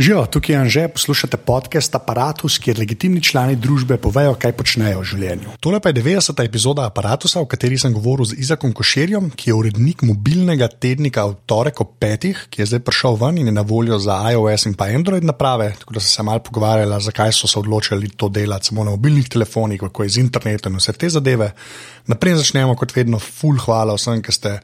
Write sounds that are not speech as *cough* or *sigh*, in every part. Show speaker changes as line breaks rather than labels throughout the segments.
Živijo, tukaj je Anže, poslušate podcast Apparatus, kjer legitimni člani družbe povejo, kaj počnejo v življenju. Tole pa je 90. epizoda Apparatusa, v kateri sem govoril z Izakom Košerjem, ki je urednik mobilnega tednika v torek ob petih, ki je zdaj prišel ven in je na voljo za iOS in pa Android naprave. Tako da sem se mal pogovarjala, zakaj so se odločili to delati samo na mobilnih telefonih, kako je z internetom in vse te zadeve. Naprej začnemo kot vedno, full hvala vsem, ki ste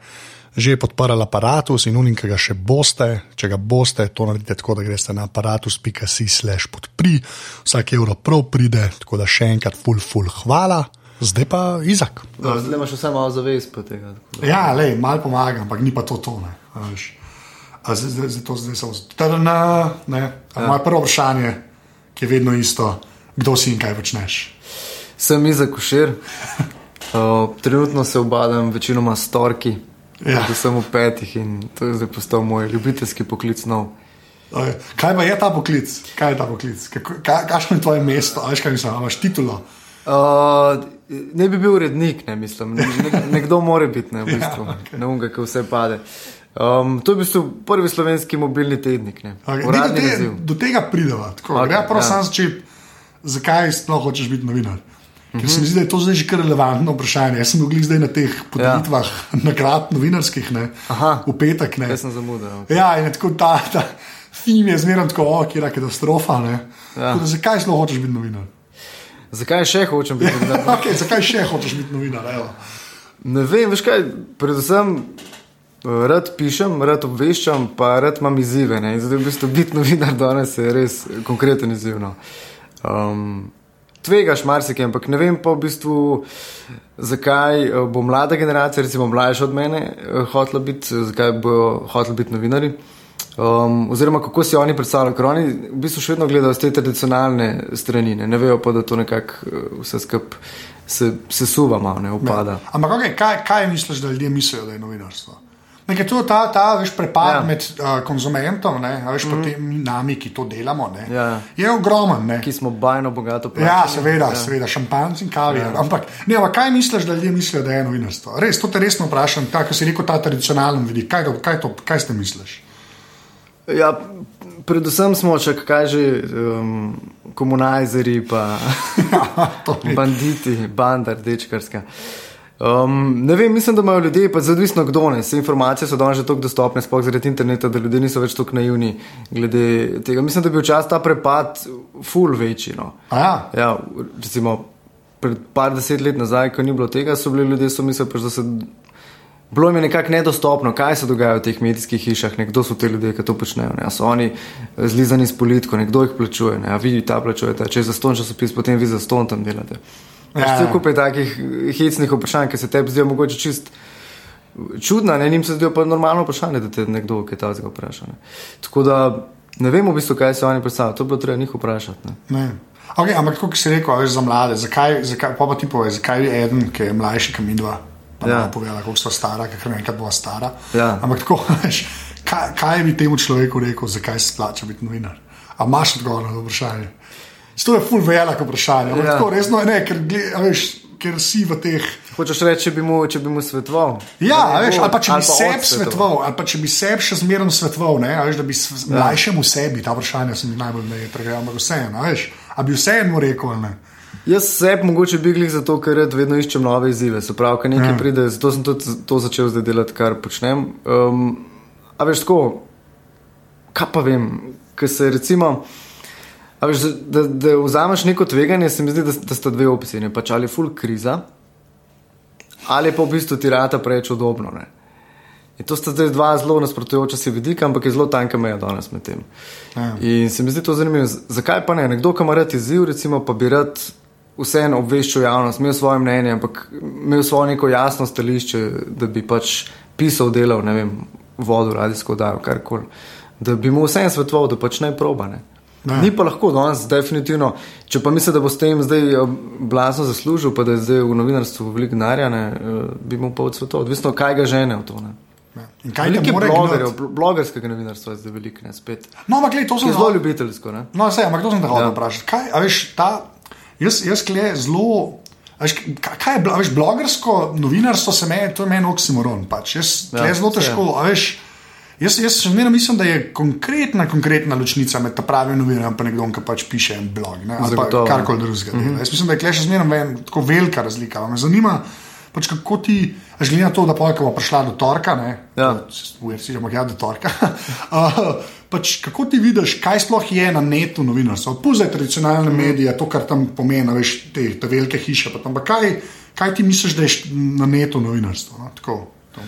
že podprli aparatus in unim, ki ga še boste. Če ga boste, to naredite tako, da greste na aparatus.si/slash podpri, vsak evro prav pride, tako da še enkrat, full, full, hvala. Zdaj pa Izak.
Zdaj imaš vse malo zavest po tega.
Ja, le, malo pomagam, ampak ni pa to tone. Zdaj, zdaj, to zdaj samo zdaj. Ja. Moje prvo vprašanje, ki je vedno isto, kdo si in kaj počneš.
Sem Izak Košer. Uh, *laughs* trenutno se obadam večinoma s torki, Ja. Sem v petih in to je zdaj postal moj ljubiteljski poklic. No.
Kaj pa je ta poklic? Kaj je ta poklic? Kakšno je tvoje mesto? Ali kaj mislim, imaš titulo?
Uh, ne bi bil urednik, ne mislim. Ne, nekdo mora biti, ne, v *laughs* ja, bistvu. ja, okay. ne vem, kako vse pade. Um, to je v bistvu prvi slovenski mobilni tednik. Okay.
Do, te, do tega prideva. Okay, ja, prosim, ja. začeti, zakaj sploh hočeš biti novinar? Ker se mi zdi, da je to zdaj že kar relevantno vprašanje. Jaz sem bil zdaj na teh podelitvah, ja. *laughs* nagrad novinarskih, ne, v petek.
Jaz sem zamudil. Okay.
Ja, in tako ta, ta film je zmeraj tako, oh, kje je katastrofa. Ja. Zakaj sploh hočeš biti novinar?
Zakaj še hočeš biti novinar? *laughs*
Okay, zakaj še hočeš biti novinar? Evo.
Ne vem, veš kaj, predvsem. Rad pišem, rad obveščam, pa rad imam izzive. Zdaj, v bistvu, biti novinar danes je res konkreten izziv. No. Um, tvegaš marsikaj, ampak ne vem pa v bistvu, zakaj eh, bo mlada generacija, recimo mlajša od mene, eh, hotela biti, zakaj bo hotela biti novinari. Um, oziroma, kako si oni predstavljajo, ker oni v bistvu še vedno gledajo z te tradicionalne strani, ne, ne vejo pa, da to nekako eh, vse skupaj se, se suva, malo ne upada.
Ne. Ampak okay, kaj, kaj misliš, da ljudje mislijo, da je novinarstvo? Nekaj je ta, ta veš, prepad ja. med uh, konzumentom, ne, veš, mm -hmm. nami, ki to delamo, ne, ja. je ogromen. Ne.
Ki smo bajno bogato
plačali. Ja, seveda, ja. seveda šampanjci in kavijar. Ja. Ampak, ne, ampak kaj misliš, da ljudje mislijo, da je novinarstvo? Res, to te resno vprašam, kako si rekel, ta tradicionalen vidik. Kaj, kaj, kaj ste misliš?
Ja, predvsem smo, če kaj že, um, komunajzeri, pa *laughs* ja, banditi, banda, rdečkarska. Um, ne vem, mislim, da imajo ljudje, pa zavisno kdo ne. Vse informacije so danes že tako dostopne, sploh zaradi interneta, da ljudje niso več tako naivni glede tega. Mislim, da bi včasih ta prepad full večji. No.
Ja.
Ja, recimo, pred par deset let nazaj, ko ni bilo tega, so bili ljudje, so mislili, da se. Bilo je nekako nedostopno, kaj se dogaja v teh medijskih hišah, kdo so ti ljudje, ki to počnejo. Ne? So oni zlizani s politiko, kdo jih plačuje, ne? a vi ta plačujete, če je za ston časopis, potem vi za ston tam delate. Ja, ja. Kupe takih hecnih vprašanj, ki se tebi zdijo mogoče čist čudna, ne njim se zdijo pa normalno vprašanje, da te nekdo kaj ta zgo vpraša. Ne. Tako da ne vemo v bistvu, kaj se oni predstavljajo, to bi treba njih vprašati.
Ne. Ne. Okay, ampak kot si rekel, veš, za mlade, zakaj, zakaj, pa pa ti povej, zakaj je eden, ki je mlajši, kot mi dva, pa ja. ne povedala, kako so stara, ker ne enkrat bo stara.
Ja.
Ampak tako, *laughs* veš, kaj, kaj bi temu človeku rekel, zakaj se splača biti novinar? A imaš odgovor na to vprašanje? To je full veliko vprašanje. Ja. Tako, resno, ne, ker, veš, ker si v teh.
Hočeš reči, če bi mu, če bi mu svetoval?
Ja, veš, ali pa če bi sebi svetoval, ali pa če bi sebi še zmerno svetoval, da bi ja. mlajšemu sebi ta vprašanja se mi najbolj ne pregajajo, ampak vseeno, veš, a bi vseeno rekel. Ne?
Jaz sebi mogoče bi glih zato, ker vedno iščem nove izzive. Se pravi, kaj nekaj ja. pride, zato sem tudi to začel zdaj delati, kar počnem. Um, a veš, tako, kaj pa vem, ker se recimo. Veš, da, da vzameš neko tveganje, se mi zdi, da, da sta dve opcije. Pač ali je full kriza, ali pa v bistvu ti rata preveč udobno. Ne? In to sta zdaj dva zelo nasprotujoča si vidika, ampak je zelo tanka meja danes med tem. Ja. In se mi zdi to zanimivo. Zakaj pa ne? Nekdo, ki ima rad izziv, recimo, pa bi rad vseeno obveščal javnost, imel svoje mnenje, ampak imel svoje neko jasno stališče, da bi pač pisal, delal, ne vem, vodo, radijsko dajo, karkoli. Da bi mu vseeno svetoval, da pač ne probane. Ne. Ni pa lahko danes, definitivno. Če pa misliš, da bo s tem zdaj eh, blazno zaslužil, pa da je zdaj v novinarstvu veliko denarja, eh, bi mu pa odsvetil. Odvisno, kaj ga žene v to. Ne.
In kaj je blogerjev,
blogerskega novinarstva je zdaj veliko, ne spet.
No, ampak to sem
zelo ljubiteljsko. Ne?
No, vse, ampak to sem te hotel ja. vprašati. Kaj, a veš, ta, jaz, jaz kle zelo. Veš, kaj je veš, blogersko novinarstvo, se meni, to je meni oksimoron. Pač. Jaz ja, zelo težko, a veš Jaz, jaz še zmeraj mislim, da je konkretna, konkretna ločnica med pravim novinarjem in nekdo, ki pač piše en blog ne, ali karkoli drugega. Mm -hmm. Jaz mislim, da je še zmeraj tako velika razlika. Me zanima, pač kako ti, glede na to, da pojka bo prišla do torka, ne,
Ja.
ujel si že ja, do torka. *laughs* uh, pač, kako ti vidiš, kaj sploh je na netu novinarstvo? Odpuzaj tradicionalne medije, to, kar tam pomeni, veš, te, te velike hiše. pa Tam, pa kaj, kaj ti misliš, da je na netu novinarstvo? No? Tako, to.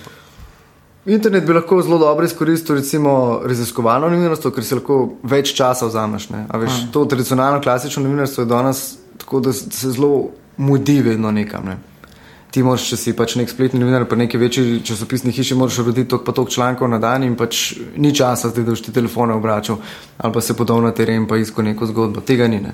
Internet bi lahko zelo dobro izkoristil, recimo, raziskovalno novinarstvo, ker si lahko več časa vzameš. ne. A Veš, to tradicionalno, klasično novinarstvo je danes tako, da se zelo mudi vedno nekam. Ne. Ti moraš, če si pač nek spletni novinar, pa neki večji časopisni hiši, moraš urediti toliko pa toliko člankov na dan in pač ni časa, zdaj, da boš ti telefone obračal ali pa se podal na teren in iskal neko zgodbo. Tega ni. Ne.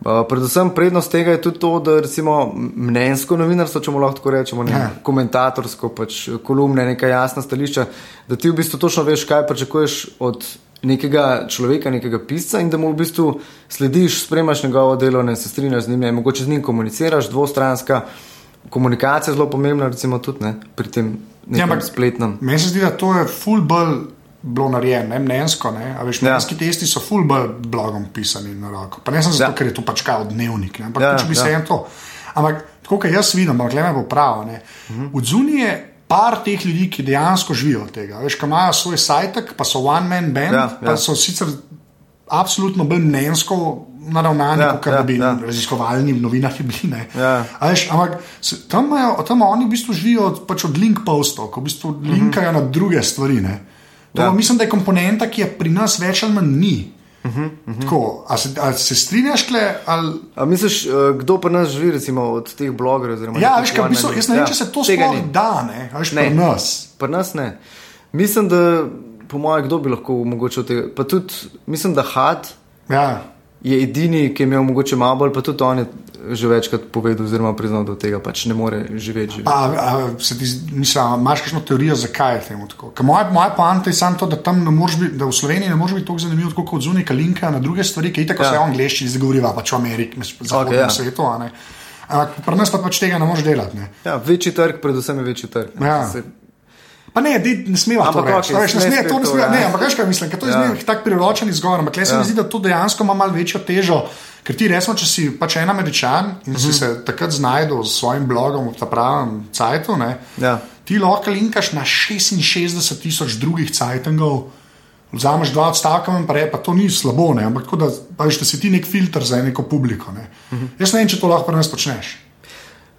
Uh, predvsem prednost tega je tudi to, da recimo mnenjsko novinarstvo, če mu lahko tako rečemo, ne,
Ja.
komentatorsko, pač kolumne, neka jasna stališča, da ti v bistvu točno veš, kaj pričakuješ od nekega človeka, nekega pisca in da mu v bistvu slediš, spremaš njegovo delo, ne se strinjaš z njim, ne, mogoče z njim komuniciraš, dvostranska komunikacija je zelo pomembna, recimo tudi ne, pri tem ja,
ampak-
spletnem.
Meni se zdi, da to je full bolj bilo narejeno, ne mnenjsko. Ne? A Veš,
Ja.
mnenjski testi so full bolj blogom pisani na roko. Pa ne samo zato,
Ja.
ker je to pač kao dnevnik, ne? ampak
Ja,
ja, če bi
ja.
se en to. Ampak tako, kot jaz vidim, ampak le me bo prav. Ne?
Mhm.
V Zuni je par teh ljudi, ki dejansko živijo od tega. Veš, ki imajo svoj sajtek, pa so one man band,
Ja,
ja,
ja.
pa so sicer absolutno bolj mnenjsko naravnani,
Ja,
ja, kot
ja,
bi
ja.
ja. raziskovalni novinarji bili. ne.
Ja.
A Veš, ampak se- tam, imajo, tam oni v bistvu živijo od, pač od link postov, ko v bistvu linkajo na druge stvari. Ne. To,
Ja.
Mislim, da je komponenta, ki je pri nas več ali manj ni. Uh -huh, uh -huh. Tako, a, se, a se strinjaš, kle, ali,
A misliš, eh, kdo pa nas živi, recimo od teh blogerjev?
ja, veš, kaj,
one-man-
jaz ne vem,
Ja,
če se to sploh da, ne, a veš,
Ne.
pri nas.
Pri nas ne. Mislim, da po mojem, kdo bi lahko omogočil tega. Pa tudi mislim, da Had
Ja.
Je edini, ki je imel mogoče malo bolj, pa tudi on je že večkrat povedal, oziroma priznal, da od tega pač ne more živeti. živeti.
A, a, se ti zdi- mislim, a imaš kakšno teorijo, zakaj je temu tako? Ker Moja, moja poanta je samo to, da, tam ne moreš biti, da v Sloveniji ne moreš biti tako zanimiv kot zunaj, ki linka na druge stvari, ki itak
Ja.
ja. vse v angleščini zdaj govoriva, pač v Ameriki, v zahodnem
ja.
okay, svetu. a ne. Ampak pri nas pa pač tega ne moreš delati. Ne.
Ja, večji trg, predvsem je večji trg. ne.
Ja.
Se-
Pa ne, dej, ne smeva to reči. Okay, ne,
ne
sme, to ne,
to,
sme,
ja.
ne, ampak veš kaj mislim, ker to je
Ja.
ja. tak priročen izgovor. Ampak le se
Ja.
mi zdi, da to dejansko ima malo večjo težo. Ker ti resmo, če si pač en američan in mm -hmm. si se takrat znašel s svojim blogom v ta pravem cajtu, ne,
Ja.
ti lahko linkaš na 66 tisoč drugih cajtengov. Vzameš dva odstavka in reče, pa to ni slabo, ne? ampak tako da, da si ti nek filter za neko publiko. Ne? Uh -huh. Jaz ne vem, če to lahko pri nas počneš.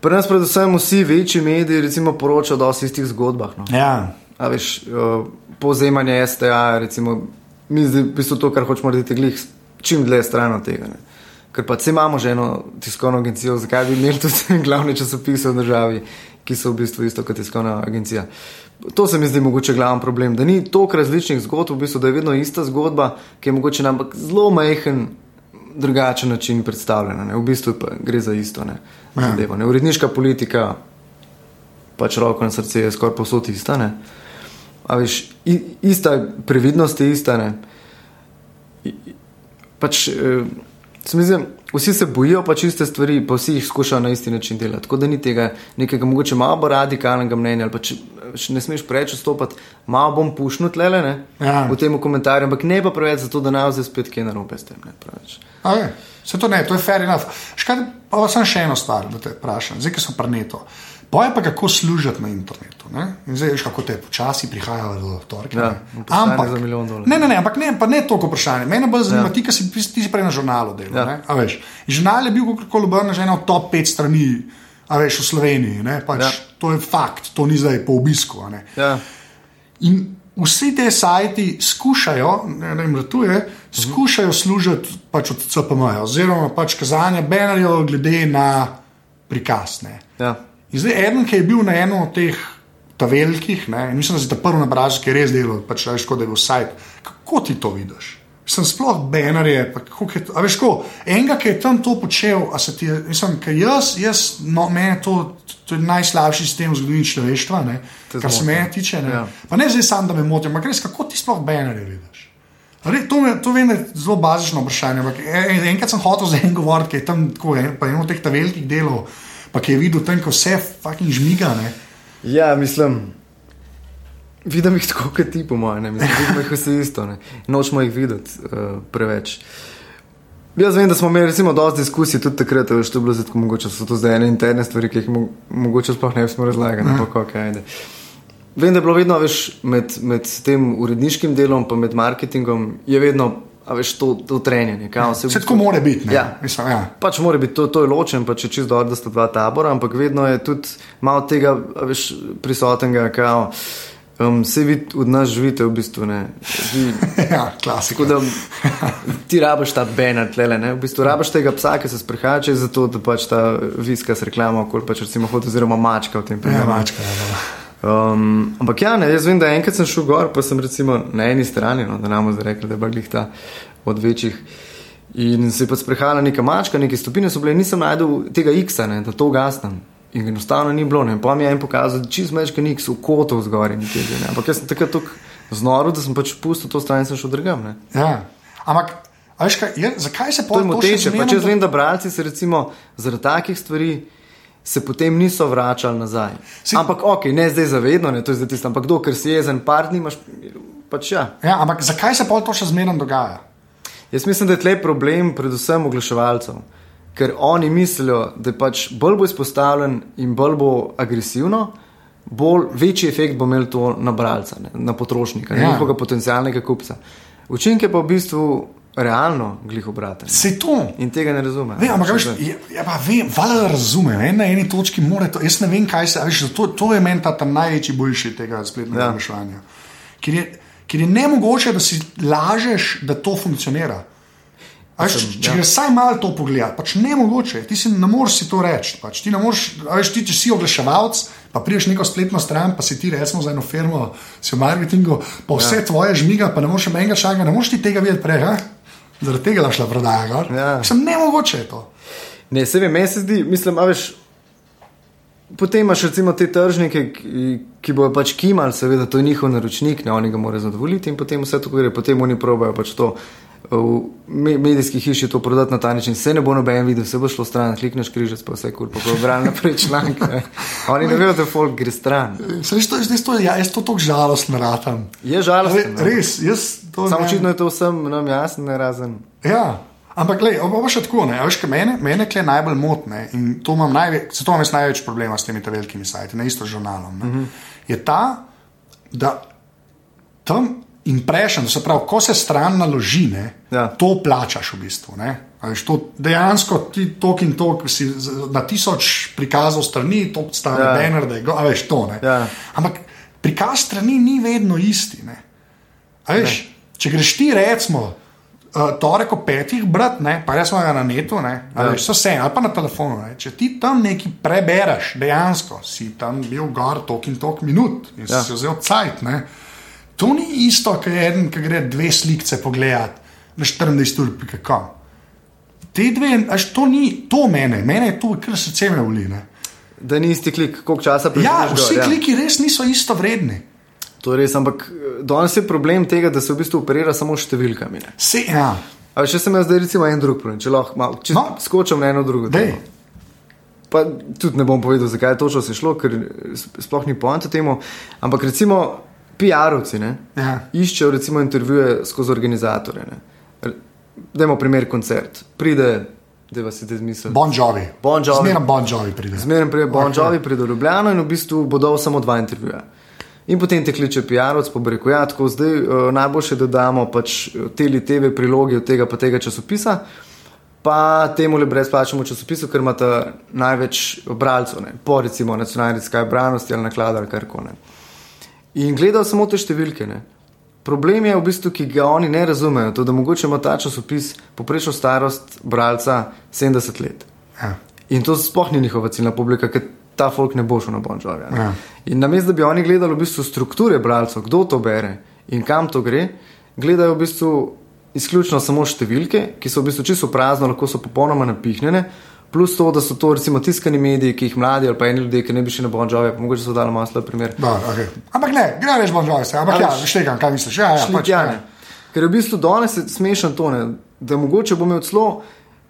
Pri nas predvsem vsi večji mediji recimo, poročajo o istih zgodbah. No.
Ja.
A veš, uh, povzemanje STA, recimo, mi zdaj v bistvu to, kar hočemo narediti, glih čim dlje stran od tega. Ne. Ker pa se imamo že eno tiskovno agencijo, zakaj bi imeli tudi *laughs* glavne časopise v državi, ki so v bistvu isto kot tiskovna agencija. To se mi zdi mogoče glavni problem, da ni toliko različnih zgodb, v bistvu, da je vedno ista zgodba, ki je mogoče na ampak zelo majhen, drugačen način predstavljena. Ne. V bistvu pa gre za isto. Ne.
Ja.
Zadevo, ne. Uredniška politika, pač roko na srce je skoraj posod ista. Ne. A veš, i, ista previdnost, je ista. Ne. Pač, se mi zdi, vsi se bojijo pač iste stvari, pa vsi jih skušajo na isti način delati. Tako da ni tega nekega mogoče malo bolj radikalnega mnenja, ali pa če, če ne smeš preveč vstopati, malo bom pušnil tlele ne,
Ja.
v tem komentarju, ampak ne pa preveč zato, da ne zdaj spet kaj narobe s tem. Ne, preveč.
A je, Se to ne, to je fair enough. Škaj, pa sem še eno stvar, da te vprašam, zdaj, ki smo prneto. Boje pa kako služiti na internetu. Ne? In zdaj veš, kako te počasi prihajajo do torka.
Ja, dolarjev.
Ne, ne, ne, ampak ne, pa ne toliko vprašanje. Mene bolj zanima,
Ja.
ti, ki si, ti si prej na žurnalu delal.
Ja.
Žurnal je bil kakorkoli obrnen že ena od top 5 strani, a veš, v Sloveniji. Ne? Pač,
Ja.
To je fakt, to ni zdaj po obisku.
Ja,
In vsi te sajti skušajo, ne vem, ratuje, skušajo služiti pač od CPM, oziroma pač kazanje banerjev glede na prikaz. Ne.
ja.
In zdaj eden, ki je bil na enem od teh ta velikih, ne, in mislim, da si ta prvi nabraž, ki je res delal, pač kot da je bil sajt. Kako ti to vidiš? Sem sploh banerje, kako je to. A veš, ko enega, ki je tam to počel, a se ti mislim, ker jaz, jaz no, meni to, to je najslabši sistem v zgodovini človeštva, ne, kar se mene tiče. Ne.
Ja.
Pa ne zdaj sam, da me motim, ampak res, kako ti sploh banerje vidiš? Re, to, me, to vem, da je zelo bazično vprašanje. Ampak en, enkrat sem hotel za en govoriti, ki je tam tako, en, pa eno od teh velikih delov, pa ki je videl tam, ko vse fucking žmiga. Ne.
ja mislim. Vidim jih tako, kot ti, po mojem, vidimo jih vse isto, ne. nočemo jih videti uh, preveč. Jaz vem, da smo imeli recimo dosti diskusij tudi takrat, da je bilo zato mogoče, so to zdaj ene interne stvari, ki jih mo mogoče sploh ne bi smeli razlagati. Ja. Okay, vem, da je bilo vedno več med, med tem uredniškim delom in med marketingom, je vedno. A veš, to, to trenje.
Vse tako mora biti.
Ja.
Mislim, ja.
Pač mora biti, to, to je ločen, pa če čisto dobro, da sta dva tabora, ampak vedno je tudi malo tega veš, prisotnega, kao, um, se vi od nas živite v bistvu. Vi, *laughs*
ja, klasiko.
Da, ti rabiš ta banner, tlele, ne? v bistvu rabiš tega psa, ki se sprehaja čez to, da pač ta viska s reklamo, kot pač recimo hod oziroma mačka v tem
primeru. Ja, mačka, ja.
Um, ampak ja, ne, jaz vem, da enkrat sem šel gor, pa sem recimo na eni strani, no, da nam je rekel, da je baglih ta od večjih. In se je pa sprehajala neka mačka, neke stopine so bile, nisem najdel tega X-a, da to gasnem. In enostavno ni bilo. Ne. Pa mi je en pokazal, da čez mečka X v kotov zgoraj. Ampak jaz sem takrat tako znoro, da sem pač pustil to stran in sem šel drugam.
Ja. Ampak, veš, kaj, je, zakaj se
pojavlja? To je moteče. Pač jaz vem, da bralci se recimo zaradi takih stvari se potem niso vračali nazaj. Si... Ampak, ok, ne zdaj zavedno, ne, to je zdaj tisto, ampak kdo, ker si jezen, par dni imaš, pač ja.
ja. Ampak zakaj se pa to še zmerno dogaja?
Jaz mislim, da je tle problem predvsem oglaševalcev. Ker oni mislijo, da je pač bolj bo izpostavljen in bolj bo agresivno, bolj večji efekt bo imel to na bralca, ne, na potrošnika, ja. njihovega potencialnega kupca. Učinke pa v bistvu realno glih obrate.
Se to.
In tega ne razume.
Ve, ampak, veš, je, ja, pa vem, valjda da razumem, ne, na eni točki mora to. Jaz ne vem, kaj se, veš, to, to je meni ta največji boljši tega spletnega vprašanja. Ja. Ker, ker je ne mogoče, da si lažeš, da to funkcionira. Veš, če če ja. greš vsaj malo to pogledati, pač ne mogoče, ti si ne moreš si to reči. Pač, ti ne moreš, veš, ti, če si oglaševalec, pa priješ neko spletno stran, pa si ti recimo za eno firmo, si v marketingu, pa vse ja. tvoje žmiga, pa ne moreš menjati šanga, ne moreš ti tega videti prej. Ha? Zaradi tega je šla prodaja. Ja. Sem ne mogoče to.
Ne, se vem, meni se zdi, mislim, veš. Potem imaš recimo te tržnike, ki, ki bojo pač kimali, seveda, to je njihov naročnik, ne oni ga morajo zadovoljiti in potem vse to gre, potem oni probajo pač to v medijski hiši to prodati na ta način. Se ne bo noben videl, se bo šlo stran, klikneš križec, pa vse kur, pa bo bral naprej članke. Oni ne vejo, da folk gre stran.
Saj to, to, to, ja, jaz to tako žalostno ratam.
Je žalostno. Re,
no. res, jaz
to. Samo očitno je to vsem nam jasno, ne razen.
Ja. Ampak, gledaj, oba še tako, ne, veš, mene, mene kle najbolj motne in to imam največ, zato imam največ problema s temi velikimi sajti, na isto žurnalom. Uh mhm. -huh. Je ta, da tam impression, se pravi, ko se stran naloži, ne, ja. to plačaš v bistvu. Veš, to dejansko ti tok in tok, si na tisoč prikazov strani, to stane ja. banner, da je go, veš to. Ja. Ampak prikaz strani ni vedno isti. Veš, če greš ti, recimo. Uh, torek o petih, brat, ne, pa jaz sem ga na netu, ne, ja. so vse, ali pa na telefonu. Ne. Če ti tam nekaj prebereš, dejansko si tam bil gor tok in tok minut in ja. si vzel cajt. To ni isto, kot je en, ki gre dve slike pogledati na 14 ur, kako. Te dve, až to ni, to mene, mene je to, kar srce me vli.
Da ni isti klik, koliko časa
preživiš. Ja, vsi ja. kliki res niso isto vredni.
To je res, ampak danes je problem tega, da se v bistvu operira samo številkami.
Se, ja.
Ali če sem jaz zdaj recimo en drug problem, če lahko malo, če no. skočim na eno drugo. Pa tudi ne bom povedal, zakaj je točno se šlo, ker sploh ni poanta temu. Ampak recimo PR-ovci ja. iščejo recimo intervjuje skozi organizatore. Dajmo primer koncert. Pride, da vas je zmislil.
Bon Jovi.
Bon Jovi.
Zmerno Bon Jovi pride.
Zmerno pride Bon okay. Jovi, pride v Ljubljano in v bistvu bodo samo dva intervjuja. In potem te kliče PR-ovc, pa reko, ja, tako zdaj uh, najboljše, da damo pač te ali TV priloge od tega pa tega časopisa. Pa temu le brezplačnemu časopisu, ker imate največ bralcev, ne? po recimo nacionalni skaj branosti ali naklada ali karkoli. In gledajo samo te številke. Ne. Problem je v bistvu, ki ga oni ne razumejo, to, da mogoče ima ta časopis poprečno starost bralca 70 let. Ja. In to sploh ni njihova ciljna publika, ker ta folk ne bo šel na Bonžovi. Ja. In namesto, da bi oni gledali v bistvu strukture bralcev, kdo to bere in kam to gre, gledajo v bistvu izključno samo številke, ki so v bistvu čisto prazno, lahko so popolnoma napihnjene plus to, da so to recimo tiskani mediji, ki jih mladi ali pa eni ljudje, ki ne bi šli na Bonžove, mogoče so dali malo slab primer.
Da, okay. Ampak ne, gre več Bonžove, ampak ja, štekam, kaj misliš? Ja, ja, pač, ja.
Ker je v bistvu danes smešen tone, da mogoče bo imel celo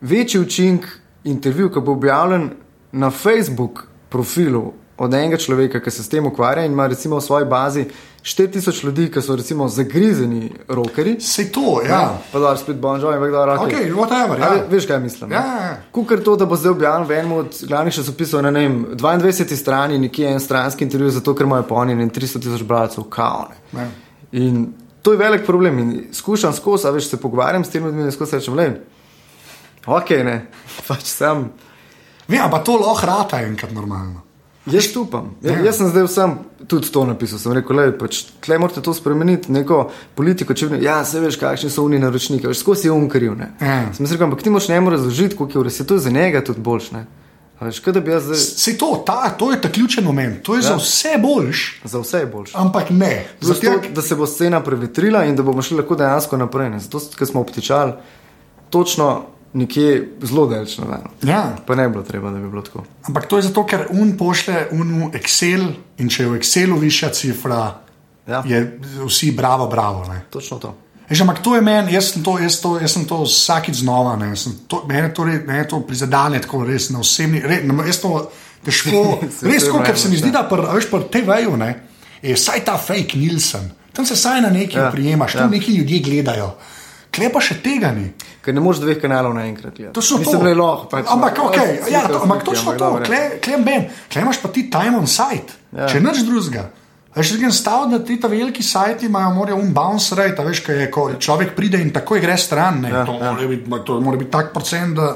večji učinek intervju, ki bo objavljen na Facebook profilu od enega človeka, ki se s tem ukvarja in ima recimo v svoji bazi 4000 ljudi, ki so recimo zagrizeni rokeri.
Se to, ja.
Pa da spet bonžo in da rake.
Ok, whatever.
A,
Ja.
ve- veš, kaj mislim?
Ja, ja, ja.
Kukar to, da bo zdaj objavljen v enem od glavnih časopisov na ne vem, 22. strani, nekje en stranski intervju, zato ker imajo po oni 300 tisoč bralcev, kaone.
Ja.
In to je velik problem. In skušam skozi, a veš, se pogovarjam s temi ljudmi in skozi rečem, le, ok, ne, *laughs* pač sem.
Vem, ampak to lahko rata enkrat normalno.
Jaz upam. Ja.
Ja.
Jaz sem zdaj vsem tudi to napisal. Sem rekel, le, pač, tle morate to spremeniti, neko politiko. Če, ja, se veš, kakšni so oni naročniki, veš, skozi je umkaril.
Ja.
Sem rekel, ampak ti moš njemu razložiti, koliko je v resnici to je za njega tudi boljš. Ne? Veš, da zdaj
Se to, ta, to je ta ključen moment, to je ja. za vse boljš,
za vse je boljš.
ampak ne.
Zato,
Zato,
da se bo scena prevetrila in da bomo šli lahko dejansko naprej. Ne? Zato, ker smo obtičali točno nekje zelo nazaj.
ja.
Pa ne bi bilo treba, da bi bilo tako.
Ampak to je zato, ker un pošle un v Excel in če je v Excelu višja cifra,
Ja.
je vsi bravo, bravo. Ne.
Točno to.
Veš, ampak to je meni, jaz sem to, jaz to, jaz sem to vsakič znova. ne, sem To, mene, to, re- mene to prizadene tako res na osebni. Re, na, jaz to težko. *laughs* Res,
vreme,
se mi zdi,
ja.
da pri, a veš, pri TV-ju ne, je vsaj ta fake Nielsen. Tam se saj na nekaj
Ja,
ja, prijemaš,
ja.
tam neki ljudje gledajo. Klepa še tega ni.
Ker ne moreš dveh kanalov naenkrat gledati.
Točno
Mislim,
to.
je lahko. Pač,
ampak,
no,
okay,
slika,
ja, to, ampak točno to, klem ben, klem imaš pa ti time on site,
Ja.
ja. če nič drugega. Veš, da stav, da ti ta veliki sajti imajo, morajo un bounce rate, veš, kaj je, ko človek pride in takoj gre stran, ne,
Ja,
ja, to,
ja.
ja. mora biti, ma, to mora biti tak procent, da,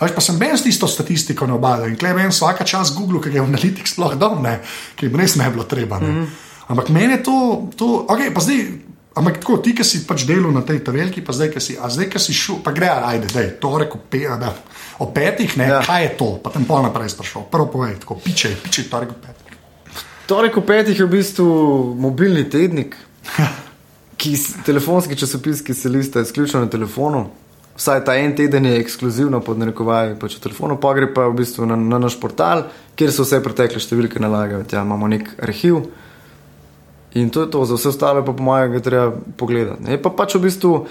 veš, pa sem ben s tisto statistiko ne obadal in klem ben vsaka čas Google, ki je analitik sploh dal, ne, ki jim res ne bi bilo treba, ne. Mm. -hmm. Ampak meni je to, to ok, pa zdaj. Ampak tako, ti, ki si pač delal na tej tavelki, pa zdaj, ki si, zdaj, ki si šel, pa gre, ajde, da je to rekel, pe, da, o petih, ne,
Ja.
ja. kaj je to, pa tam pol naprej sprašal. Prvo povej, tako, piče, piče, to rekel petih.
Torek v petih je v bistvu mobilni tednik, ki, s- telefonski časopis, ki se lista izključno na telefonu. Vsaj ta en teden je ekskluzivno pod narekovaji pač v telefonu, pa gre pa v bistvu na, na naš portal, kjer se vse pretekle številke nalagajo. Tja imamo nek arhiv in to je to, za vse ostale pa po mojem ga treba pogledati. ne. Je pa pač v bistvu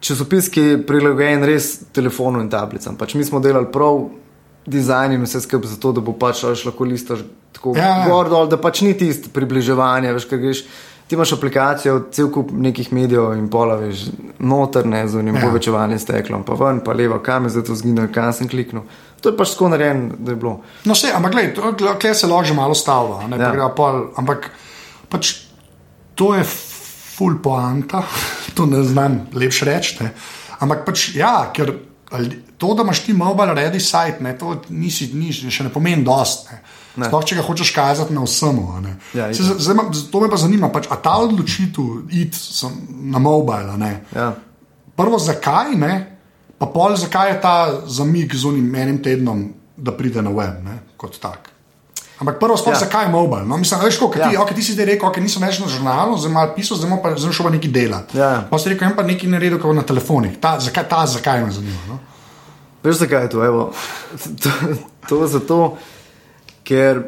časopis, ki je prilagojen res telefonu in tablicam. Pač mi smo delali prav dizajn in vse skupaj zato, da bo pač lahko listaš tako
Ja, ja.
gor dol, da pač ni tisto približevanje, veš, ker greš. Ti imaš aplikacijo, cel kup nekih medijev in pola, veš, notrne z unim
Ja.
povečevanjem steklom, pa ven, pa levo, kam je zdaj to zginilo, kam sem kliknil. To je pač tako narejeno, da je bilo.
No, vse, ampak gledaj, kle se lahko že malo stavlja, ne,
Ja.
ja. pol, ampak pač to je full poanta, *laughs* to ne znam lepše reči. ne. Ampak pač ja, ker to, da imaš ti mobile ready site, ne, to nisi, nisi, še ne pomeni dost. Ne.
Ne.
Sploh, če ga hočeš kazati na ne.
Ja,
Se, zdaj, to me pa zanima, pač, a ta odločitev iti sem na mobile.
Ja.
Prvo, zakaj ne, pa pol, zakaj je ta zamik z unim enim tednom, da pride na web, ne, kot tak. Ampak prvo, sploh,
Ja.
zakaj je mobile? No, mislim, veš, kot
Ja.
ti, okay, ti si zdaj rekel, okay, nisem več na žurnalu, zdaj malo pisal, zdaj pa zdaj šel pa nekaj delati.
Ja.
Pa si rekel, en pa nekaj naredil, na telefonih. Ta, zakaj ta, zakaj me zanima? No?
Veš, zakaj je to? Evo, to, to je zato, ker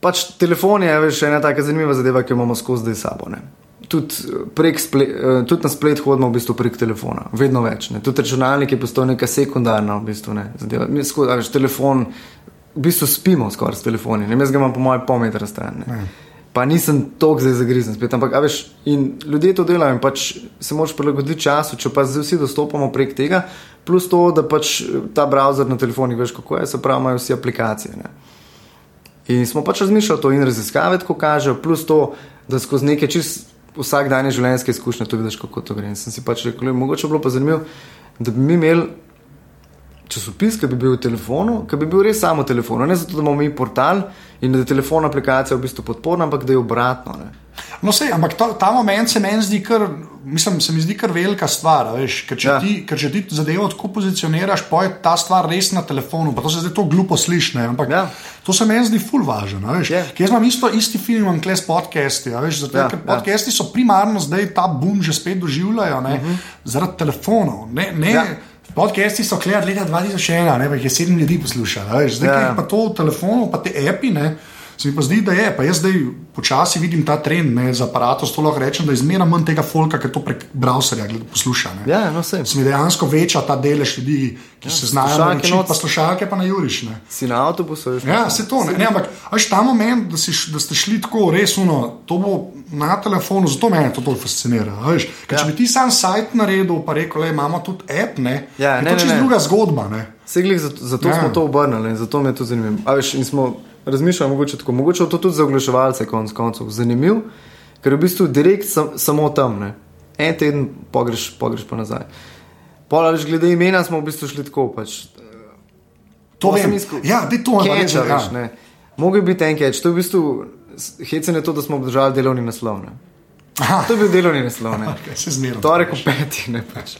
pač telefon je veš, ena taka zanimiva zadeva, ki jo imamo skozi zdaj sabo. Ne. Tudi, eh, prek sple, eh, tudi na splet hodimo v bistvu prek telefona, vedno več. Ne. Tudi računalnik je postal neka sekundarna v bistvu, ne, zadeva. Mi skozi, veš, telefon, v bistvu spimo skoraj s telefoni, ne. jaz ga imam po mojem pol metra stran. Ne. Pa nisem tako zdaj zagrizen spet, ampak veš, in ljudje to delajo in pač se moraš prilagoditi času, če pa zdaj vsi dostopamo prek tega, plus to, da pač ta browser na telefonih veš kako je, se pravi, imajo vsi aplikacije. Ne. In smo pač razmišljali to in raziskave, tako kažejo, plus to, da skozi neke čist vsakdanje življenjske izkušnje to vidiš, kako to gre. In sem si pač rekel, "Glej, mogoče bi bilo pa zanimivo, da bi mi imeli časopis, ki bi bil v telefonu, ki bi bil res samo v telefonu. Ne zato, da imamo mi portal in da je telefon aplikacija v bistvu podporna, ampak da je obratno. Ne.
No, sej, ampak ta, ta moment se meni zdi kar, mislim, se mi zdi kar velika stvar. Veš, ker, če
Ja.
ja. ti, ker če ti zadevo tako pozicioniraš, pa je ta stvar res na telefonu. Pa to se zdaj to glupo sliši, ampak
Ja.
ja. to se meni zdi ful važno. a Veš,
Je.
Ker Jaz imam isto, isti film, imam kles podcasti. Veš, zato,
Ja,
ja, ker
ja.
podcasti so primarno zdaj ta boom že spet doživljajo ne, uh -huh. zaradi telefonov. Ne, ne,
Ja.
Podcasti so gledali leta 2001, ne, pa jih je sedem ljudi poslušalo. zdaj,
ja.
pa to v telefonu, pa te api. Ne, Se mi pa zdi, da je, pa jaz zdaj počasi vidim ta trend ne, za aparatom, to lahko rečem, da je zmeraj manj tega folka, ki to prek browserja gled- posluša. Ne.
Ja, no.
Se mi dejansko veča ta delež ljudi, ki ja, se znajo naučiti, pa slušalke pa na juriš. Ne.
Si na avtobusu, veš?
Ja, se to ne. ne ampak až ta moment, da, si, da ste šli tako res uno, to bo na telefonu, zato me to tako fascinira. Veš, Ker, če
Ja.
bi ti sam sajt naredil, pa rekel, le imamo tudi app, ne,
Ja,
je
ne,
to
ne,
čisto druga zgodba. Ne.
Seglih, zato, zato
Ja.
ja. smo to obrnili in zato me je to zanimivo. A veš, in smo razmišljali mogoče tako, mogoče je to tudi za oglaševalce konc koncev zanimiv, ker je v bistvu direkt sam, samo tam, ne. En teden pogreš, pogreš pa nazaj. Pola, veš, glede imena smo v bistvu šli tako pač.
To
Pol
vem. Ja, daj to me pa
Catcha,
reči, ja.
veš, ne. Mogoče je biti en catch, to je v bistvu hecen je to, da smo obdržali delovni naslov. Ne.
Aha,
To je bil delovni naslov. Ne. *laughs*
okay, se zmeram.
Torek ob petih, ne pač.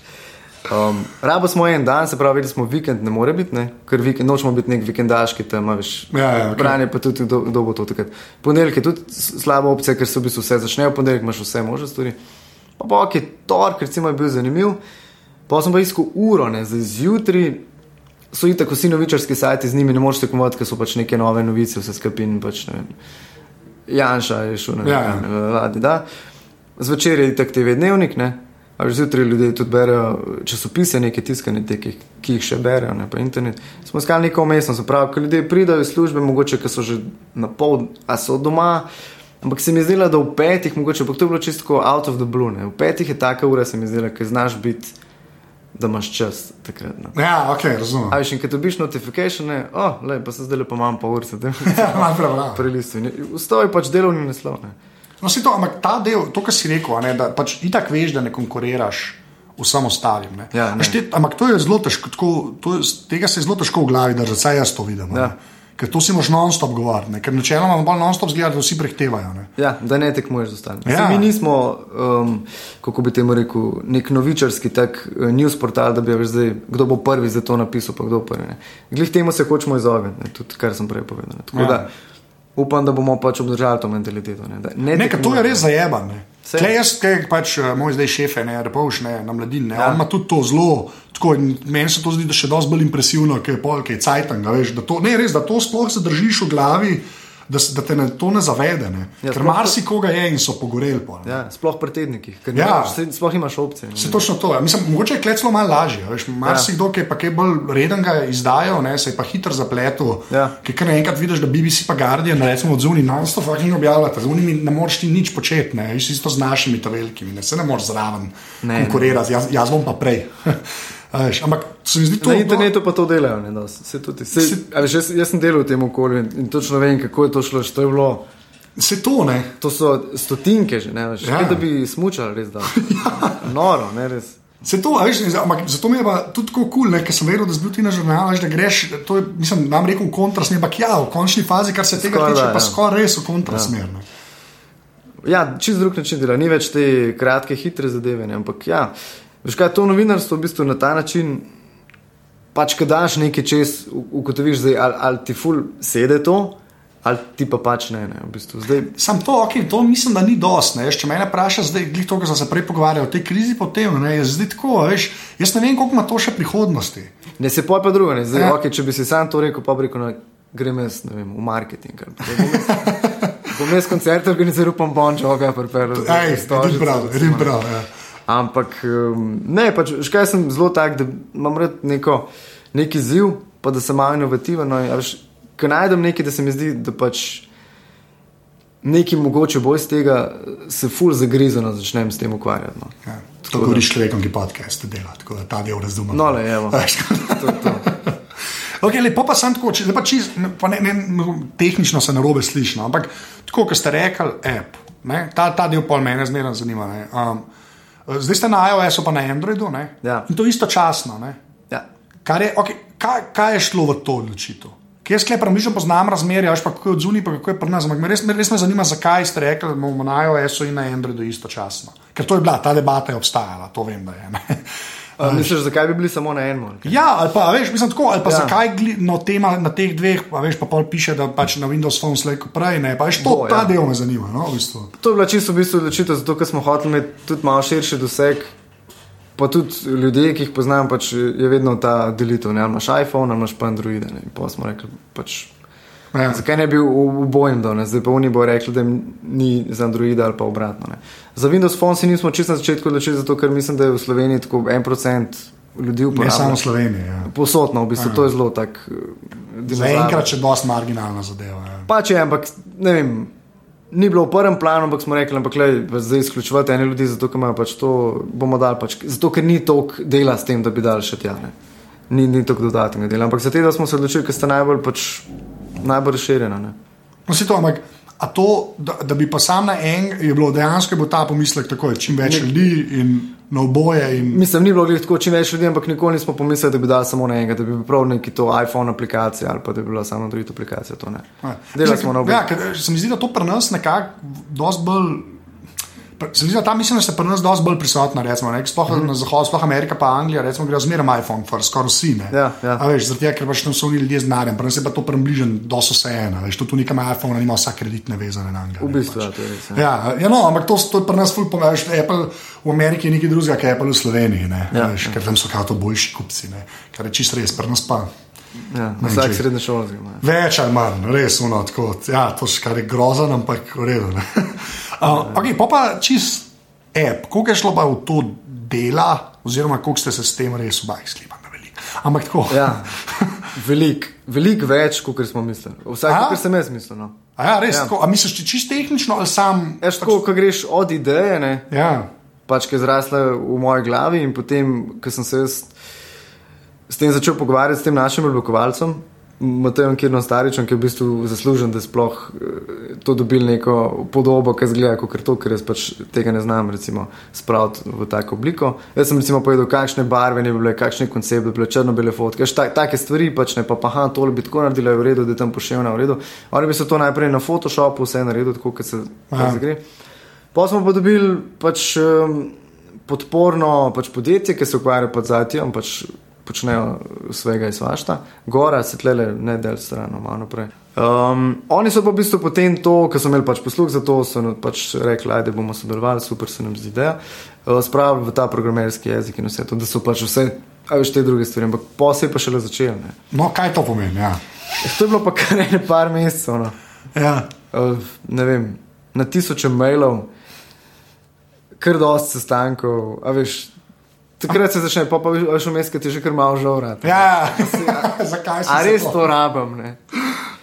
Um, rabo smo en dan, se pravi, smo vikend, ne more biti, ne? ker vikend, nočemo biti nek vikendaški tam, a veš.
Ja, ja.
Branje pa tudi, kdo, kdo bo to takrat. Ponedeljek je tudi slaba opcija, ker se v bistvu vse začne, v ponedeljek imaš vse možne stvari. Pa pa ok, torek recimo je bil zanimiv, pa sem pa iskal uro, ne, zdaj zjutraj. So itak vsi novičarski sajti, z njimi ne moreš tekmovati, ker so pač neke nove novice, vse skupin, pač ne vem. Janša je šel na
Ja, ja.
Vladi, da. Zvečer je itak TV dnevnik, ne. A že zjutraj ljudje tudi berejo časopise, neke tiskane, te, ki, ki jih še berejo, ne pa internet. Smo iskali neko umestno, se pravi, ko ljudje pridajo iz službe, mogoče, ker so že na pol, a so doma. Ampak se mi je zdelo, da v petih, mogoče, ampak to je bilo čisto out of the blue. Ne. V petih je taka ura, se mi je zdela, ker znaš biti, da imaš čas takrat. Ne.
Ja, ok, razumem.
A in ko dobiš notifikacije, oh, le, pa se zdaj le pa imam pa ur, se da
Ja, malo prebral.
prelistu. Ustavi pač delovni naslov. Ne.
No, si to, ampak ta del, to, kar si rekel, ne, da pač itak veš, da ne konkuriraš vsem ostalim. Ne.
Ja, ne.
Te, ampak to je zelo težko, tako, to je, tega se je zelo težko v glavi držati, saj jaz to vidim. a ne.
Ja.
Ker to si moš non-stop govoriti, ker načeloma bolj non-stop zgleda, da vsi prehtevajo. Ne.
Ja, da ne tekmuješ z ostalimi.
Ja.
Ja. Mi nismo, um, kako bi temu rekel, nek novičarski tak uh, news portal, da bi veš zdaj, kdo bo prvi za to napisal, pa kdo prvi. Glih temu se hočemo izogniti, tudi kar sem prej povedal. Ne. Tako
Ja.
ja. da upam, da bomo pač obdržali to mentaliteto. Ne, ne
Ne, to je res.
Saj.
Tle jaz, kaj pač eh, moj zdaj šefe, ne, repovš, ne, na mladini, ne, ja.
Ja.
on ima tudi to zelo, tako, meni se to zdi, da še dosti bolj impresivno, ker je pol, ker je cajtang, a veš, da to, ne, res, da to sploh zadržiš v glavi, da, da te ne, to ne zavede, ne. Ja, ker marsikoga je in so pogoreli. Ne.
Ja, sploh pri tednikih, ker
Ja.
imaš, sploh imaš opcije. ne.
Se točno to. Ja. Mislim, mogoče je kleclo malo lažje. veš, Marsikdo, ki je pa kaj bolj reden ga izdajal, ne, se je pa hitro zapletel.
Ja.
Ker kar naenkrat vidiš, da BBC pa Guardian, recimo od zunaj, non-stop fucking objavljata, z unimi ne moreš ti nič početi, ne, veš, isto z našimi ta velikimi, ne, se ne moreš zraven
Ne,
konkurirati, jaz, jaz bom pa prej. *laughs* Veš, ampak se mi zdi to
Na internetu pa to delajo, ne, da se tudi. Se, a veš, jaz, jaz sem delal v tem okolju in, in točno vem, kako je to šlo. To, je bilo,
Se to ne.
to so stotinke že, ne, veš,
Ja.
ja. da bi smučali res da. *laughs* Noro, ne res.
Se to, a veš, ampak zato mi je pa tudi tako kul, cool, ker sem vedel, da zbil ti na žurnal, veš, da greš, to je, mislim, nam rekel v kontrasmer, ampak ja, v končni fazi, kar se tega
Skoraj
tiče,
da,
pa
ja.
skoraj res v kontrasmer. Ja.
Ja, čist drug način dela, ni več te kratke, hitre zadeve. Ne? Ampak ja, veš kaj, to novinarstvo v bistvu na ta način, pač ko daš nekaj čez, ugotoviš, zdaj, ali, ali ti ful sede to, ali ti pa pač ne. ne? V bistvu, zdaj,
Sam to, okay, to mislim, da ni dost. Ne? Če me vprašaš, zdaj, glih to, kar sem se prej pogovarjal, o tej krizi potem, ne, je zdaj tako, veš, jaz ne vem, koliko ima to še prihodnosti.
ne se poj pa drugo. ne. Zdaj,
Ja.
ja. okay, če bi si sam to rekel, pa bi rekel, no, grem jaz ne vem, v marketing. Bom jaz, *laughs* jaz koncert organiziral, pa bom čoga pripeljal.
Ej, edin prav, edin prav. Ja.
Ampak ne, pač, veš kaj sem zelo tak, da imam rad neko, neki ziv, pa da sem malo inovativen. No, ko najdem nekaj, da se mi zdi, da pač nekaj mogoče bo iz tega, se ful zagrizeno začnem s tem ukvarjati. No.
Ja. To govoriš človekom, ki podcast dela, tako da ta del razumem.
No, le, evo. *laughs* To, to.
Okay, lepo pa sem tako, če, zdaj pa čist, pa ne, ne, tehnično se narobe sliši, no, ampak tako, kot ste rekli, app, ne, ta, ta del pol mene zmeraj zanima. Ne, um, zdaj ste na iOS-u, pa na Androidu, ne,
Ja.
in to istočasno. Ne,
Ja.
kar je, okay, kaj, kaj je šlo v to odločitev? Kje jaz sklepam, že poznam razmerje, až pa kako je od zunaj, pa kako je pri nas. Ampak res, res me zanima, zakaj ste rekli, da bomo na iOS-u in na Androidu istočasno. Ker to je bila, ta debata je obstajala, to vem, da je. Ne.
A, misliš, zakaj bi bili samo na enem?
Ja, ali pa, veš, mislim tako, ali pa ja. Zakaj no, tema na teh dveh, pa veš, pa pol piše, da pač na Windows Phone slejko prej, ne, pa veš, to,
Bo,
ta
ja.
del me zanima, no, v bistvu.
To je bila čisto v bistvu odločitev, zato ker smo hoteli imeti tudi malo širši doseg. Pa tudi ljudje, ki jih poznam, pač je vedno ta delitev. Ne? Ali imaš iPhone, ali imaš pa Android. Ne? In pa smo rekli, pač Ja. Zakaj ne bi v bojem dol, zdaj pa oni bo rekli, da ni za Android ali pa obratno. Ne. Za Windows Phone si nismo čisto na začetku odločili, zato ker mislim, da je v Sloveniji tako en procent ljudi uporablja.
Ne samo v Sloveniji. Ja.
Posodno, v bistvu, ja. to je zelo tak.
Zaenkrat je dosti marginalna zadeva. Ja.
Pač je, ampak ne vem. Ni bilo v prvem planu, ampak smo rekli, da je zdaj izključevati ene ljudi, zato ker, pač to, dal, pač, zato ker ni toliko dela s tem, da bi dal še tja. Ne. Ni, ni toliko dodatnega dela. Ampak za te, da smo se odločili, ker ste najbolj, pač, najbolj razširjeni.
No, to, ampak to, da, da bi pa sam na en, je bilo dejansko je bil ta pomislek, da je čim več ne, ljudi in na oboje. In...
Mislim, ni bilo tako čim več ljudi, ampak nikoli nismo pomislili, da bi dal samo na enega, da bi bil prav neki to iPhone aplikacija ali pa da bi bila samo Android aplikacija. Delali smo na oboje.
Ja, se mi zdi, da to pri nas nekako dosti bolj. Se da tam mislim, da ste pri nas dosti bolj prisotni, recimo, ne, sploh mm -hmm. na zahodu, sploh Amerika, pa Anglija, recimo, gre zmeraj iPhone, for, skoraj vsi.
Ja, ja.
Veš, zaradi tega, ker pač tam so oni ljudje z denarjem, pri nas je pa to približen, da so vse ena, veš, tu nikam iPhone, ima vsak kredit navezan na Anglijo.
V bistvu,
pač.
ja, to je res.
Ja, ja, ja no, ampak to, to je pri nas ful pomembno, Apple v Ameriki je nekaj drugega, kot Apple v Sloveniji, ne, ja, veš, ja. ker tam so kao to boljši kupci, ne, kar je čist res, pri nas pa.
Ja, vsak srednji šoli zima.
Več ali manj, res uno, tako, ja, to je kar je grozno, ampak v redu. *laughs* uh, okay, pa pa čist app, koliko je šlo pa v to dela, oziroma koliko ste se s tem res obaj sklepali. Ampak tako.
Ja, *laughs* veliko velik več, kot smo mislili. Vsaj, kar sem jaz mislil. No.
A ja, res ja. tako. A misliš, če čisto tehnično ali sam?
Jaz tako, pač... ko greš od ideje, ne,
ja.
pač, ki je zrasla v moji glavi in potem, ko sem se s tem začel pogovarjati s tem našim oblikovalcem, Matejem Kirnom Staričem, ki je v bistvu zaslužen, da sploh eh, to dobil neko podobo, ki zgleda kot to, ker jaz pač tega ne znam recimo, spraviti v tako obliko. Jaz sem recimo povedal, kakšne barve ne bi bile, kakšne koncepte, bile črno-bele fotke, ta, take stvari pač ne pa, pa ha, tole bi tako naredili, v redu, da je tam pošiljeno v redu. Oni bi se to najprej na Photoshopu vse naredili, tako kot se gre. Pa smo pa dobili pač um, podporno pač podjetje, ki se ukvarja pač z IT-om. Pač, počnejo svega iz vašta, gora se tlele, ne del stran, malo naprej. Um, oni so pa v bistvu potem to, ker so imeli pač posluh za to, so pač rekli, da bomo sodelovali, super se nam zdi ideja, uh, spravili v ta programerski jezik in vse to, da so pač vse, a veš te druge stvari, ampak posebej pa šele začeli. Ne.
No, kaj to pomeni? Ja.
To je bilo pa kar ne par mesecev. No.
Ja.
Uh, ne vem, na tisoče mailov, kar dosti sestankov, a veš. Takrat se začne, pa pa veš, vmes, ki ti že kar malo žal rad.
Ja, *laughs* zakaj se
to? A res to rabim, ne?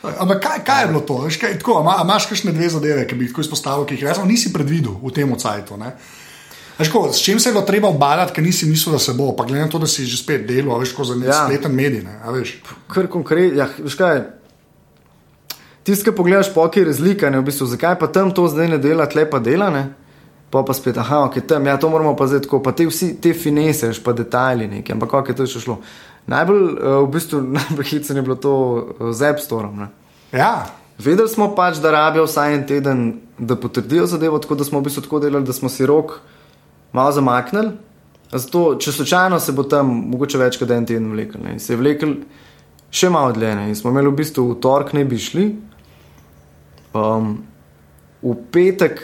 Ampak kaj, kaj je bilo to? Veš, kaj, tako, a imaš kakšne dve zadeve, ki bi jih izpostavil, ki jih resno nisi predvidel v tem cajtu? Ko, s čim se je bilo treba obalati, ker nisi mislil, da se bo, pa glede na to, da si že spet delal, veš, ko za nek ja. spleten medij. Ne,
Kar konkretno, ja, veš kaj. Tisti, ki pogledaš, pokaj je razlika, ne, v bistvu, zakaj pa tam to zdaj ne dela, tle pa dela. Ne? Pa pa spet, aha, ok, tam, ja, to moramo pa zdaj tako, pa te vsi te finese, pa detajli neki, ampak kako je to še šlo. Najbolj, uh, v bistvu, *laughs* najbolj hitro je bilo to uh, z App Store.
Ja.
Vedeli smo pač, da rabijo vsaj en teden, da potrdijo zadevo, tako da smo v bistvu tako delali, da smo si rok malo zamaknili. Zato, če slučajno se bo tam mogoče več kot en teden vlekel. Ne. Se je vlekel še malo dlje. Ne. In smo imeli v bistvu v torek ne bi šli. Um, v petek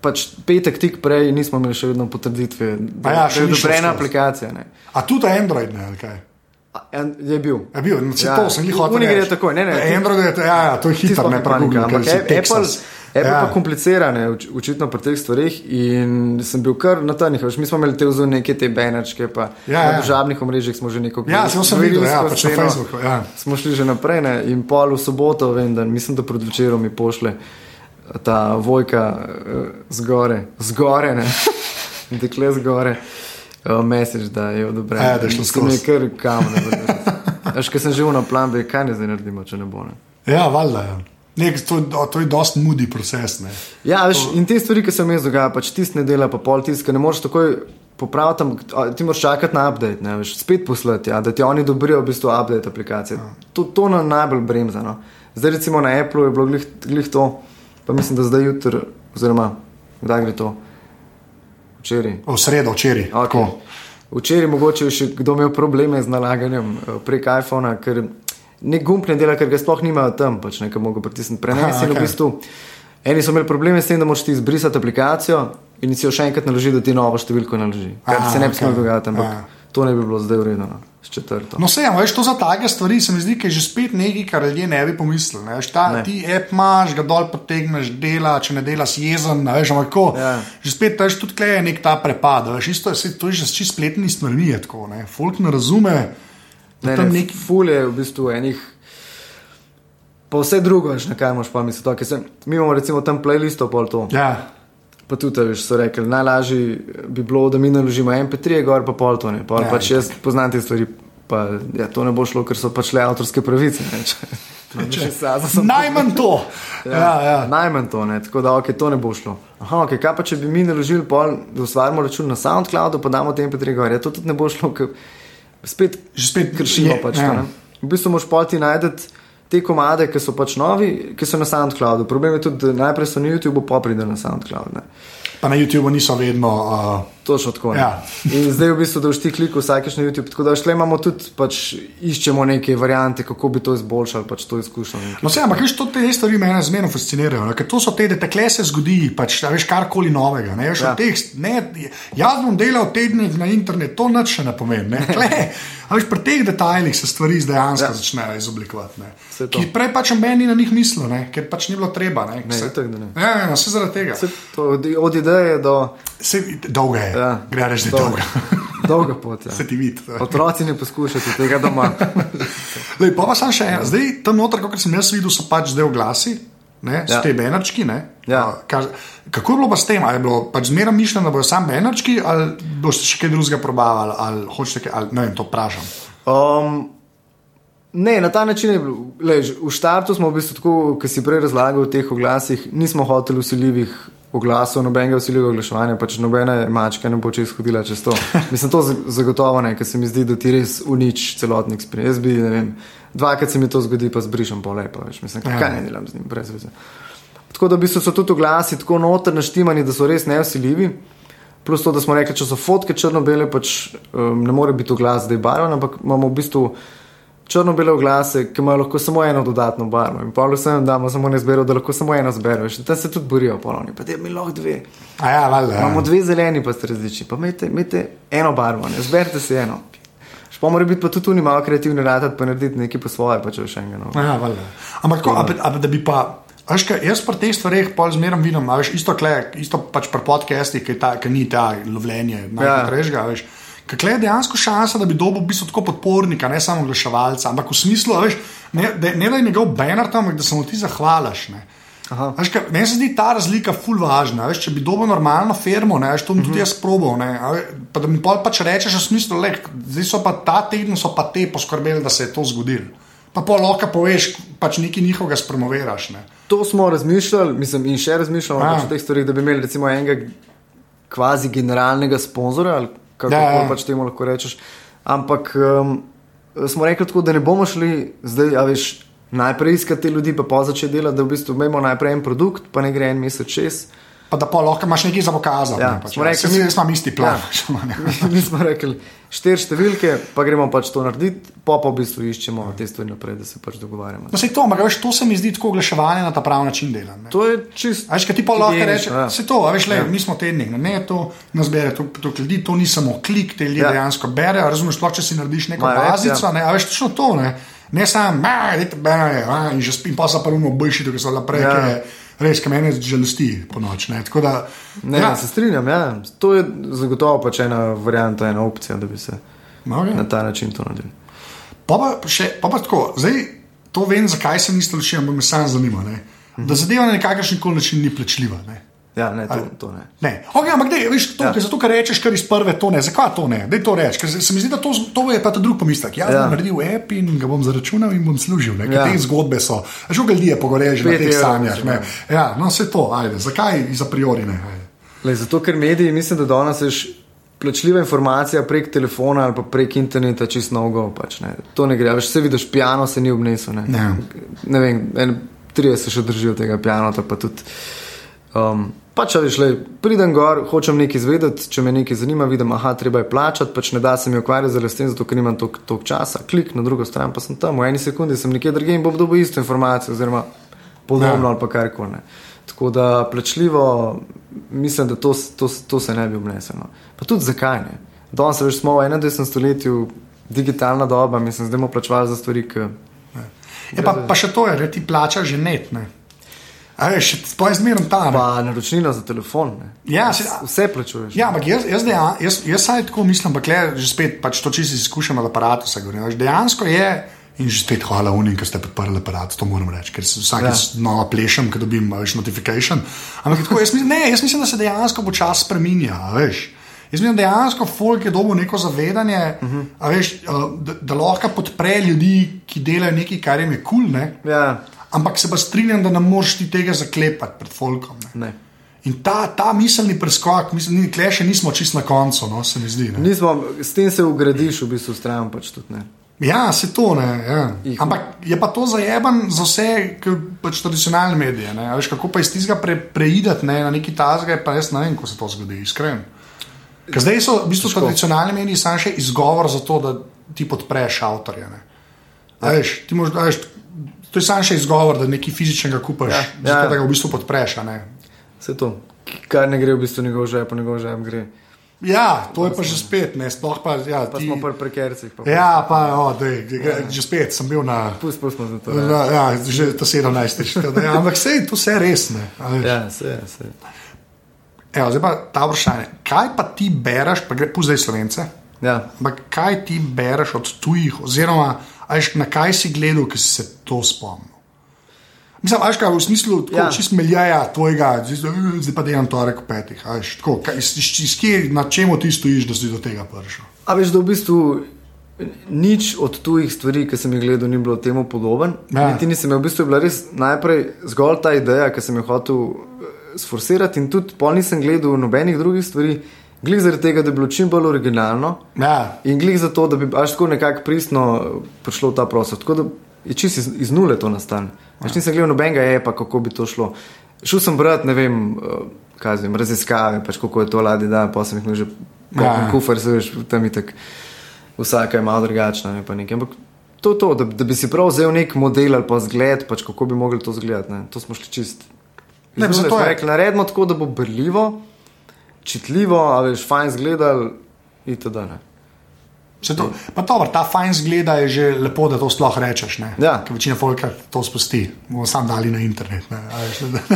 pač petek tik prej nismo imeli še vedno potrditve, da ja, je to ena aplikacija. Ne.
A tudi Android ne, ali kaj?
En, je bil.
Je bil, no, ja. to sem jih hotel.
Ne, gre tako, ne, ne.
Android je, ja, ja, to je hitro, ne Google.
Ampak Apple, Apple ja. pa komplicirane, očitno pri teh stvarih in sem bil kar na tanih. Mi smo imeli te vzor neke te benačke, pa ja, na državnih ja. omrežjih smo že neko
Ja, sem sem videl, ja, pač na Facebooku. Ja.
Smo šli že naprej ne, in pol v soboto, vem, da mislim, da pred večerom mi pošle ta vojka uh, zgore, zgore, ne, dekle zgore, uh, message, da je odobren.
Ja, da je šlo skozi.
Nekaj kamen. Až ko sem živel na plan, bi kaj ne zdaj naredimo, če ne bo. Ne.
Ja, valjda. Ja. Nek, to, to je dosti mudi proces. Ne.
Ja, veš, in te stvari, ki se mi dogajajo, pač tisti ne dela, pa pol tisti, ne moreš takoj popraviti, ti moraš čakati na update, ne, veš, spet poslati, ja, da ti oni dobrijo v bistvu update aplikacije. Ja. To, to na najbolj bremza. No. Zdaj recimo na Apple je bilo glih, glih to pa mislim, da zdaj jutri, oziroma kdaj gre to? Včeraj.
V sredo, včeraj. Okay.
Včeraj mogoče je še kdo imel probleme z nalaganjem eh, prek iPhona, ker ne gumb ne dela, ker ga sploh nimajo tam, pač nekaj mogo pritisniti prenes. Okay. V bistvu, eni so imeli probleme s tem, da moraš ti izbrisati aplikacijo in si jo še enkrat naložiti, da ti novo številko naloži. Kar Aha, se ne bi okay. smelo dogajati. Ampak, To ne bi bilo zdaj urejeno.
No, vse, veš, to za take stvari se mi zdi, da je že spet nekaj, kar ljudje ne bi pomislili. Ne? Veš, ta,
Ne.
ti app imaš, ga dol potegneš, dela, če ne dela, si jezen, ne veš, ampak tako.
Ja.
Že spet veš, tudi tukaj je nek ta prepad. Veš, isto, saj to je že s čist spletnimi stvarmi. je Tako, ne? Folk ne razume.
Ne, ne,
neki-
ful je v bistvu enih. Pa vse drugo, veš, na kaj imaš pa misli. Mi imamo recimo tam playlistov, pol to.
Ja.
Pa tudi, veš, so rekli, najlažje bi bilo, da mi naložimo MP3, gor pa pol to ne. Pol,
Ja,
ja, pač jaz poznam te stvari, pa ja, to ne bo šlo, ker so pač le avtorske pravice. Ne, če, *laughs* če, če,
Najmanj to. *laughs* Ja, ja.
Najmanj to, ne, tako da okay, to ne bo šlo. Aha, okay, kaj pa če bi mi naložili, pol, da ustvarimo račun na SoundCloudu, pa damo te MP3 gor, ja, to tudi ne bo šlo, ker spet,
spet
kršimo
je,
pač
ja.
to. Ne. V bistvu moš poti najti te komade, ki so pač novi, ki so na SoundCloudu. Problem je tudi, da najprej so na YouTubu, pa pride na SoundCloud. Ne.
Pa na YouTubu niso vedno. Uh,
Točno tako. ne.
Ja.
In zdaj v bistvu, da všti klik vsakeč na YouTube, tako da šle imamo tudi, pač iščemo neke variante, kako bi to izboljšali, pač to izkušnjo.
No, vse, ampak veš, to te stvari me zmerno fascinirajo. Ne? Ker to so te, da tekle se zgodi, pač, a veš, karkoli novega. Ne? Veš,
Ja.
ja. teh, ne, jaz bom delal tednik na internetu, to nič še ne pomeni. Ne? Kle, a veš, pri teh detajlih se stvari dejansko
Ja.
ja. začnejo izoblikovati. Ki prej pač meni na njih mislil, ne? ker pač ni bilo treba. Ne,
Ne,
se,
da ne.
ja, ja, no, vse zaradi tega.
Vse To, od, od ideje do.
Se, dolga je,
Ja,
ja. gre reči, da je dolga.
Dolga *laughs* pot. Ja.
Se ti vidi.
Otroci ne poskušate tega doma. *laughs*
Lej, pa pa sam še eno. Zdaj, tam noter, kot sem jaz videl, so pač zdaj oglasi, ne,
Ja.
ja. te benerčki. Ne,
Ja.
A, kar, kako je bilo pa s tem? Ali je bilo pač zmeraj mišljeno, da bodo samo benerčki, ali boste še kaj drugega probavali, ali hočete kaj, ali, ne vem, to vprašam.
Um, ne, na ta način je bilo. V štartu smo v bistvu tako, kot si prej razlagal o teh oglasih, nismo hoteli usiljivih oglasov, nobenega usiljivega oglaševanja, pač nobena mačka ne bo čez hodila čez to. *laughs* Mislim, to zagotovo ne, ker se mi zdi, da ti res unič celotni eksperience. Jaz bi, ne vem, dvakrat se mi to zgodi, pa zbrišem pol lepo, veš, mislim,
Ja.
kaj ne delam z njim, brez veze. Tako da v bistvu so tudi oglasi tako noter naštimani, da so res neusiljivi. Plus to, da smo rekli, če so fotke črno-bele, pač um, ne more biti oglas zdaj barven, ampak imamo v bistvu črno-bele oglase, ki imajo lahko samo eno dodatno barvo. In pa vsem damo samo ne zbero, da lahko samo eno zbereš. Tam se tudi borijo, polovni, pa te mi lahko dve.
A ja, valjda. Ja.
Imamo dve zeleni, pa ste različni, pa imejte, imejte eno barvo, ne zberite si eno. Pa mora biti pa tudi tu malo kreativni ratati, pa narediti nekaj po svoje, pa če še enega. No.
Ja, valjda. Ampak, tako, a, a, da bi pa. a Veš, kaj, jaz pri teh stvareh pol zmeraj vidim, a veš, isto, kle, isto pač pri podcastih, ki, ta, ki ni ta lovljenje najhitrejšega. Ja. Kaj je dejansko šansa, da bi dobil v bistvu tako podpornika, ne samo oglaševalca, ampak v smislu, veš, ne, da, ne da je njegov banner tam, ampak da se mu ti zahvališ. Ne. Veš, kaj, meni se zdi ta razlika ful važna. Veš, če bi dobil normalno firmo, ne, veš, to bom tudi jaz probal. Ne, a ve, pa da mi pol pač rečeš, v smislu, le, zdaj so pa ta teden so pa te poskrbeli, da se je to zgodilo. Pa pol lahko poveš, pač nekaj njihovega spromoviraš. Ne.
To smo razmišljali, mislim, in še razmišljamo
Ja.
pač o teh stvarih, da bi imeli recimo enega kvazi generalnega sponzorja ali kako
ja.
pač temu lahko rečeš. Ampak um, smo rekli tako, da ne bomo šli zdaj, a veš, najprej iskati ljudi, pa pa začeti delati, da v bistvu imamo najprej en produkt, pa ne gre en mesec čez.
Pa da pa lahko imaš nekaj za pokazati.
Ja,
ne, pač, ja.
rekli-
Saj mi smo isti plan.
Ja. *laughs* Mi smo rekli štiri številke, pa gremo pač to narediti, pa pa v bistvu iščemo te stvari naprej, da se pač dogovarjamo.
No, to, ampak veš, to se mi zdi tako oglaševanje na ta pravi način dela. ne.
To je čisto.
A Veš, kaj ti pa lahko rečeš,
ja.
se to, veš, le,
Ja.
ja. mi smo tednik, ne, ne to nas bere, to, to ljudi, to ni samo klik, te ljudi
Ja.
ja. dejansko berejo, razumeš, sploh če si narediš neko
Ma, res,
bazico,
ja.
ne, a veš, točno to, ne, ne samo, dajte bere, a, in že spim, pa so pa rumo boljši, ki so naprej,
Ja.
ja. Res, ki mene žalosti po noč, ne, tako da,
Ne, ja. se strinjam, ja. to je zagotovo pač ena varianta, ena opcija, da bi se
no, okay.
na ta način to naredili.
Pa pa, še, pa pa tako, zdaj to vem, zakaj se niste ločili, ampak me samo zanima, ne, da zadeva na nekakšen koli način ni plačljiva, ne.
Ja, ne, to,
Ali-
to ne.
Ne, okay, ampak dej, veš, to,
Ja.
ja. zato, ker rečeš, kar iz prve, to ne, zakaj to ne, dej to reči, ker se, mi zdi, da to, to je pa ta drug pomislek. Jaz
Ja.
ja. bom naredil app in ga bom zaračunal in bom služil, ne,
Ja.
ja. te zgodbe so, že ljudi je pogoreže na
Pet
teh sanjah, ne. Ja, no vse to, ajde, zakaj iz a priori ne.
Le, zato, ker mediji, mislim, da danes je plačljiva informacija prek telefona ali prek interneta čist nogo. Pač, ne. to ne gre. Veš, vse vidiš, piano se ni obnesel. Ne,
Ne.
ne vem, en, trije se še držijo tega pianota. Pa tudi, um, pač, veš, le, pridem gor, hočem nekaj izvedeti, če me nekaj zanima, vidim, aha, treba je plačati, pač ne da se mi ukvarjati z tem, zato ker nimam toliko časa. Klik na drugo stran, pa sem tam, v eni sekundi sem nekje drugje in bom dobil isto informacijo, oziroma podobno
Ja.
ali pa karkoli. ne. Tako da plačljivo, mislim, da to, to, to se ne bi obneslo. Pa tudi zakaj ne? Danes veš, smo v 21. stoletju, digitalna doba, mislim, zdaj bomo plačevali za stvari, ki.
Je pa, pa še to, da ti plačaš že net. Ne? A veš, sploh zmerno tam.
Pa naročnino za telefon. Ne.
Ja, si,
Vse plačuješ.
Ja, ampak jaz, jaz, deja, jaz, jaz saj tako mislim, ampak le že spet pač to čisto izkušam od aparata. Dejansko je, in že spet hvala unim, ki ste podprli aparat, to moram reči, ker se vsakeč ja. znova plešem, ko dobim več notifikation. Ampak tako, jaz, mislim, ne, jaz mislim, da se dejansko počasi spreminja. a Veš. Jaz mislim, da dejansko folk je dobil neko zavedanje, uh -huh. a veš, uh, da, da lahko podpre ljudi, ki delajo nekaj, kar jim je kul. Cool, ne?
Ja,
Ampak se pa strinjam, da ne moreš ti tega zaklepati pred folkom. Ne?
ne.
In ta, ta miselni preskok, mislim, ni, tle še nismo čist na koncu, no, se mi zdi. Ne?
Nismo, s tem se ugradiš, v bistvu, stran pač tudi ne.
Ja, se to ne. Ja.
Ih.
Ampak je pa to zajeban za vse pač tradicionalne medije. Ne? Veš, kako pa iz tistega pre, preidati ne, na neki tazga, pa jaz ne vem, ko se to zgodi, iskreno. Ker zdaj so v bistvu tradicionalni mediji samo še izgovor za to, da ti podpreš avtorja. Ne? A Veš, ti a veš, to je samo še izgovor, da nekaj fizičnega kupaš, ja,
Ja,
ja. zato
ja.
da ga v bistvu podpreš.
Vse to. Kar ne gre v bistvu njegov žep, njegov žep gre.
Ja, to je pa že spet, ne, sploh pa. Ja,
Pa
ti,
smo pri prekercih. Pa
ja pa, o, dej, ja. že spet sem bil na.
Pust, pustimo za to. Ja,
Ja, ja, že to 17. tako da, Ja, ampak vse to vse res ne. a veš.
ja se, se.
Evo, zdaj pa ta vprašanje. Kaj pa ti bereš, pa gre pusti slovence?
Ja.
Ampak kaj ti bereš od tujih, oziroma a veš, na kaj si gledal, ki si se to spomnil? Mislim, veš, kaj, v smislu, tako, ja. Čist meljaja tvojega, zdaj, "Eh, zdaj pa delam torek ob petih. a Veš, tako, kaj, iz, iz, iz, kje, na čemu ti stojiš, da si do tega prišel?
A veš, da v bistvu nič od tujih stvari, ki sem jih gledal, ni bilo temu podoben.
Ja.
Niti nisem, v bistvu je bila res najprej zgolj ta ideja, ki sem jo hotel eh, sforsirati, in tudi pol nisem gledal nobenih drugih stvari, glih zaradi tega, da bi bilo čim bolj originalno.
Ja,
In glih zato, da bi až tako nekako pristno prišlo v ta prostor. Tako da je čist iz, iz nule to nastalo. Až nisem gledal nobenega epa, kako bi to šlo. Šel sem brati, ne vem, eh, kaj zvem, raziskave, pač kako je to ladje, da pa sem jih že
Ja.
ja. kufr, se veš, tam je tako, vsaka je malo drugačna. Ne, pa nekaj. Ampak to je to, da, da bi si prav vzel nek model ali pa zgled, pač kako bi mogli to zgledati. Ne. To smo šli čist.
Ne, zato je-
Rekli, naredimo tako, da bo brljivo, čitljivo, a veš, fajn zgledal itd. Ne.
Se To, pa dobro, ta fajn zgleda je že lepo, da to sploh rečeš. ne.
Ja.
Ker večina folka to spusti, bomo sam dali na internet. Ne,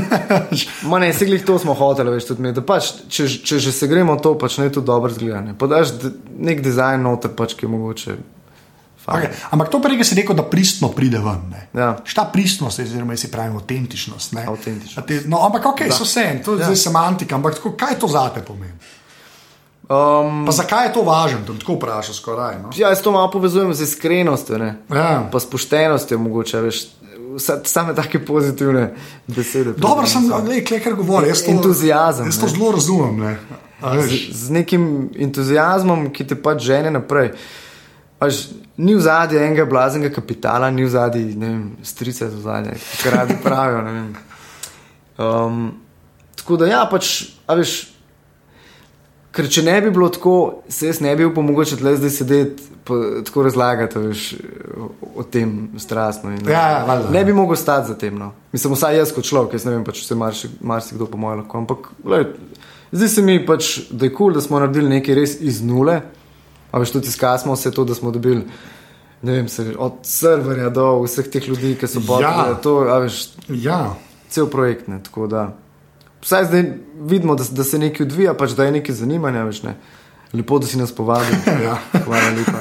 *laughs*
Ma ne, seglih to smo hoteli, veš, tudi mi. Pač, če, če že se gremo to, pač ne to dobro zgleda. Ne. Podaš nek dizajn noter, pač, ki je mogoče.
Okay. Ampak to prej si rekel, da pristno pride ven. ne.
Ja.
Šta pristnost, oziroma si pravi avtentičnost.
Avtentičnost.
Te, no, ampak ok, so vse, to je
Ja.
zdaj semantika, ampak tako, kaj to zate pomeni?
Um,
Pa zakaj je to važno, da tako vprašaš skoraj? No?
ja, jaz to malo povezujem z iskrenostjo, ne.
Ja.
pa s poštenostjo, mogoče, veš, same take pozitivne besede.
Dobro, sem kaj kar govori. Jaz to,
Entuziazem,
Jaz to zelo razumem. Ne. A
z, z nekim entuzijazmom, ki te pač žene naprej. Pač, ni v zadnji enega blaznega kapitala, ni v zadnji strice v zadnji, kar radi pravijo. ne vem. Um, tako da ja, pač, a veš. Ker če ne bi bilo tako, se jaz ne bi bil mogoče tle zdaj sedeti in tako razlagati veš, o, o tem strastno. In,
Ja, ja, valjda.
ne bi mogel stati za tem. No. Mislim, vsaj jaz kot človek, jaz ne vem, pač se marsikdo marsi po mojem lahko. Ampak glej, zdi se mi, pač, da je kul, cool, da smo naredili nekaj res iz nule. A veš, tudi izkazamo vse to, da smo dobili. Vem, se, od serverja do vseh teh ljudi, ki so potrebovali
Ja.
to, veš,
Ja.
cel projekt. Ne, tako da, vsaj zdaj vidimo, da, da se nekaj odvija, pač, da je nekaj zanimanja. Veš, ne. Lepo, da si nas povabil. *laughs*
Ja.
Hvala lepa.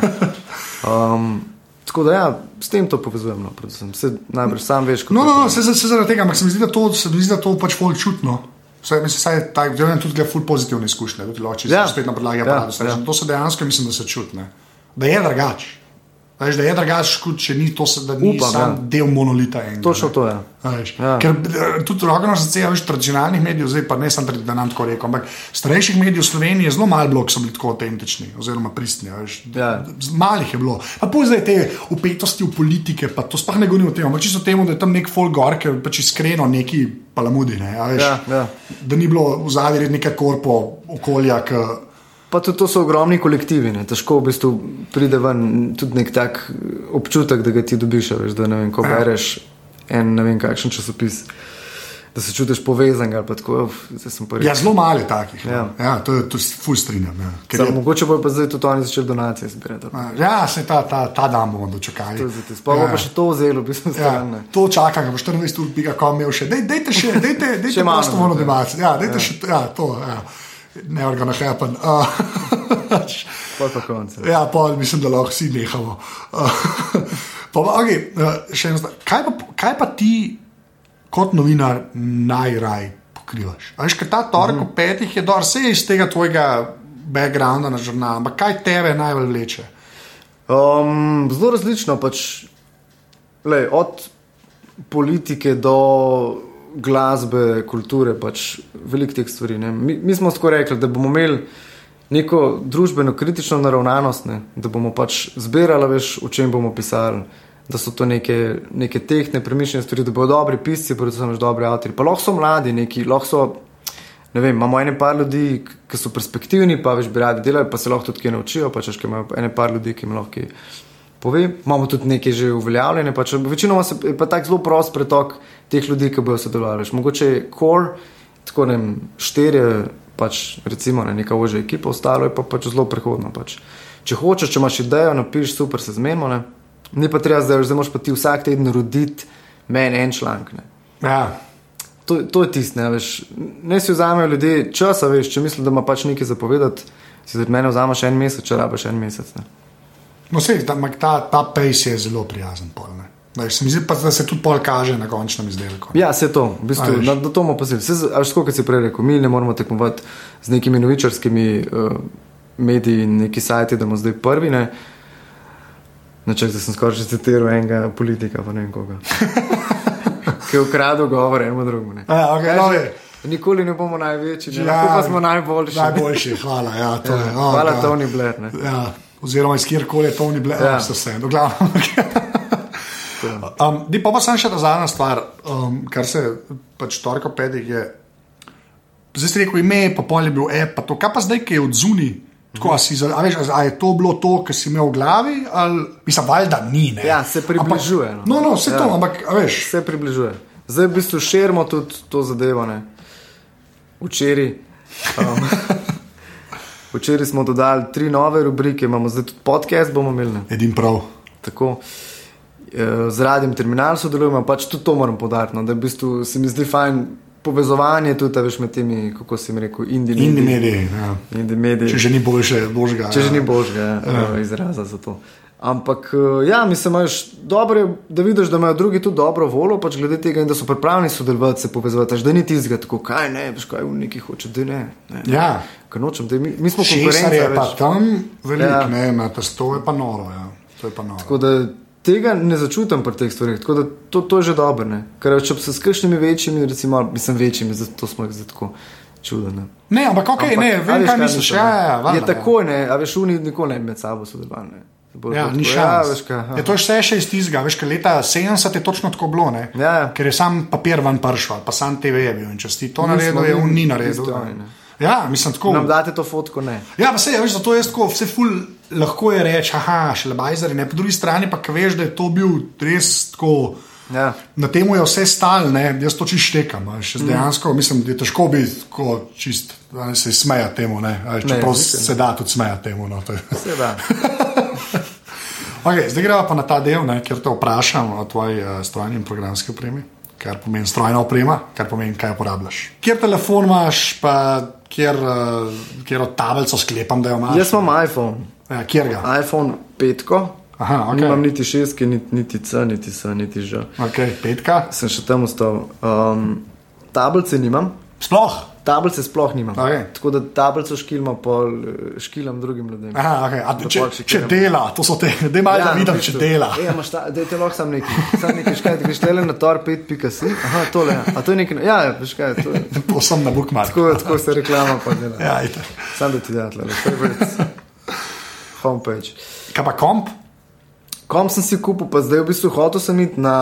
Um, tako da, ja, s tem to povezujem. No, predvsem. se najbrž sam veš, kako
No, no, no se, se, zaradi tega, ampak se mi zdi, da to, zdi, da to pač folk čutno. Vse, mislim, saj, tak, imam tudi ful pozitivne izkušnje, tudi loči, ja. Spet na podlagi
Ja,
aparata. Ja. To se dejansko mislim, da se čuti. ne. Da je drugače. Veš, da je drugače, kot če ni to, da ni
Upam,
sam
ja.
del monolita. Enega,
Točno
ne.
to je.
Veš,
Ja.
Ker eh, tudi rogano srce, a veš, tradicionalnih medijev, zdaj pa ne samo, da nam tako rekel, ampak starejših medijev v Sloveniji je zelo malo bilo, ki so bili tako avtentični oziroma pristni. Veš,
Ja.
Malih je bilo. Pa pa zdaj te upetosti v politike, pa to sploh ne govorim o tem, ampak čisto o tem, da je tam nek folk gor, ki pač iskreno neki palamudi. Ne, veš,
Ja, ja.
Da ni bilo v zadnji neka korpo okolja, ki.
Pa tudi to so ogromni kolektivi, ne? težko v bistvu pride ven tudi nek tak občutek, da ga ti dobiš, a veš, da ne vem, ko
Ja.
bereš en ne vem kakšen časopis. da se čutiš povezan ali pa tako. uf, Zdaj sem prvi.
Ja, zelo malo je takih. Ja.
Ja.
Ja, to je to je ful strinjam. Ja. Je,
mogoče bojo pa zdaj tudi oni začeli donacije zbirati.
ja, se ta, ta, ta dan bomo dočakali.
Sploh
ja.
bo pa še to vzelo, v bistvu
Ja,
stran. ne.
to čakam, da bo 14 ur, pika, ko imel še. Dej, dejte še, dejte, dejte
Še malo,
prostovoljno
ja.
debacijo. Ja, dejte ja. še, ja, to, ja. Never gonna happen. Uh, *laughs*
Pol pa konec.
ja, pa mislim, da lahko vsi nehamo. Uh, *laughs* pa, okay, uh, še eno. Kaj pa, kaj pa ti kot novinar najraj pokrivaš? Veš, ker ta torek mm -hmm. ob petih je dor, vse iz tega tvojega backgrounda na žurnal, ampak kaj tebe najbolj vleče?
Um, zelo različno, pač, lej, od politike do glasbe, kulture, pač veliko teh stvari. Mi, mi smo tako rekli, da bomo imeli neko družbeno kritično naravnanost, ne, da bomo pač zbirali, veš, o čem bomo pisali. Da so to neke, neke tehne, premišljene stvari, da bodo dobri pisci, predvsem dobri avtori. Pa lahko so mladi, neki, lahko so ne vem, imamo ene par ljudi, ki so perspektivni, pa več bi radi delali, pa se lahko tudi kaj naučijo. Pa češ, ker imajo ene par ljudi, ki jim lahko pove. Imamo tudi nekaj že uveljavljene, pač, večinoma se pa tak zelo prost pretok teh ljudi, ki bodo sodelovali. Mogoče je core, tako ne vem, štirje, pač recimo ne, neka ožja ekipa, ostalo je pa pač zelo prehodno. Pač. Če hočeš, če imaš idejo, napiš super, se zmenimo. Ne. Ni pa treba zdaj, zdaj moraš pa ti vsak teden roditi meni en članek. Ne.
Ja,
To, to je tisto, ne, veš. ne si vzamejo ljudje časa, veš, če misliš, da ima pač nekaj zapovedati, si za mene vzameš en mesec, če rabiš en mesec. Ne.
no, sej, ta, ta, ta pace je zelo prijazen. Pol. Veš, se mi zdi pa, da se tudi pol kaže na končnem izdelku.
Ja, se to, v bistvu, na, na to bomo pazili. Až kot si prej rekel, mi ne moramo tekmovati z nekimi novičarskimi uh, mediji in neki sajti, da bomo zdaj prvi. Ne. Naček, da sem skoraj že citiral enega politika, pa ne vem koga. *laughs* Ki je ukradel govor enemu drugemu. ne.
Ja, okay, no.
Nikoli ne bomo največji, ne.
Ja,
ja, pa smo najboljši.
Najboljši, hvala. Ja, to je, oh,
Hvala,
God.
Tony Blair. Ne.
Ja, oziroma iz kjerkoli je Tony Blair,
Ja.
ja. vse, glavno. Um, di pa pa sem še ta zadnja stvar, um, kar se pač torka je. Zdaj si rekel ime, pa pol je bil e, pa to, kaj pa zdaj, ki je od zuni. Tako, si, a, veš, a, a je to bilo to, kar si imel v glavi, ali mislim, valjda ni. Ne?
Ja, se približuje,
Ampak,
no.
no, no, vse ja. to, ampak veš.
Se približuje. Zdaj v bistvu širimo tudi to zadevo. Ne. Včeraj. Um, *laughs* včeraj smo dodali tri nove rubrike, imamo zdaj tudi podcast, bomo imeli. Ne.
Edin prav.
Tako. Eh, Z radiem terminal sodelujemo, pač tudi to moram podariti. No, da v bistvu se mi zdi fajn povezovanje tudi veš, med temi, kako si mi rekel, indie
Indie
mediji.
Ja.
Indie mediji.
Če že ni boljše, božga.
Če že
ja.
ni božga ja. izraza za to. Ampak, eh, ja, mislim, dobro, je, da vidiš, da imajo drugi tudi dobro voljo, pač glede tega, da so pripravljeni sodelovati, se povezovati, da ni tizga tako, kaj ne, veš, kaj v neki hoče, da ne. ne.
Ja.
Ker nočem, da mi, mi smo
je pa
veš.
tam velik,
Ja.
ja. ne, na to je pa noro. Ja. To je pa noro.
Tako da tega ne začutim pri teh stvareh, tako da to, to je že dobro. ne. Ker če bi se s kakšnimi večjimi, recimo, mislim, večjimi, zato smo jih tako čudeni.
Ne, ampak ok,
Ampak,
ne, vem,
veš,
kaj misliš. Ja,
ne?
ja, ja,
je
valjda,
tako, ne, a veš, oni nikoli ne bi med sabo sodelovali. ne.
Ja, ni
ja,
šans.
kaj, aha.
je to je vse še iz tizga, veš, leta 70 je točno tako bilo, ne?
Ja, ja.
ker je sam papir ven pršval, pa sam TV je bil in če si to naredil, je on ni naredil.
oni, ne.
Ja, mislim tako.
Nam date to fotko, ne.
Ja, pa se je, veš, zato jaz tako vse ful lahko je reči, aha, šele bajzari, ne, po drugi strani pa, veš, da je to bil res tako.
Ja.
Na tem je vse stal, ne? jaz to čist štekam. a veš, Jaz dejansko mislim, da je težko biti tako čist, da se smeja temu. Ne? a veš,
Ne,
Čeprav
mislim.
se da tudi smeja temu. No, to je.
Seveda. *laughs*
okay, zdaj gremo pa na ta del, ne, kjer te vprašam o tvoji uh, strojni in programski opremi, kar pomeni strojna oprema, kar pomeni, kaj uporabljaš. Kjer telefon imaš, pa kjer, uh, kjer tablico sklepam, da jo imaš.
Jaz imam iPhone,
Ja, kjer ga?
iPhone 5,
Aha,
okay.
ok.
nimam niti 6, niti, niti C, niti S, niti Ž.
Okay, petka.
Sem še tam ostal. Um, tablice nimam.
Sploh.
Tablice sploh nimam.
Okej.
Tako da tablico škilma, pol eh, škilam drugim ljudem.
Aha, okay. A, če, če dela, to so te, da imaš ja, vidim, če dela.
Ja, imaš ta, da je te lahko sam neki. Sam neki škaj, da greš tele na tor 5.si. Aha, tole. ja. A to je nekaj. Ja, veš kaj, to je.
To *laughs* sem na bookmark.
Tako, tako se reklama pa dela.
Ja, ajde.
Sam da ti da tle, favorites. Homepage.
Kaj pa komp?
Kom sem si kupil, pa zdaj v bistvu hotel sem iti na.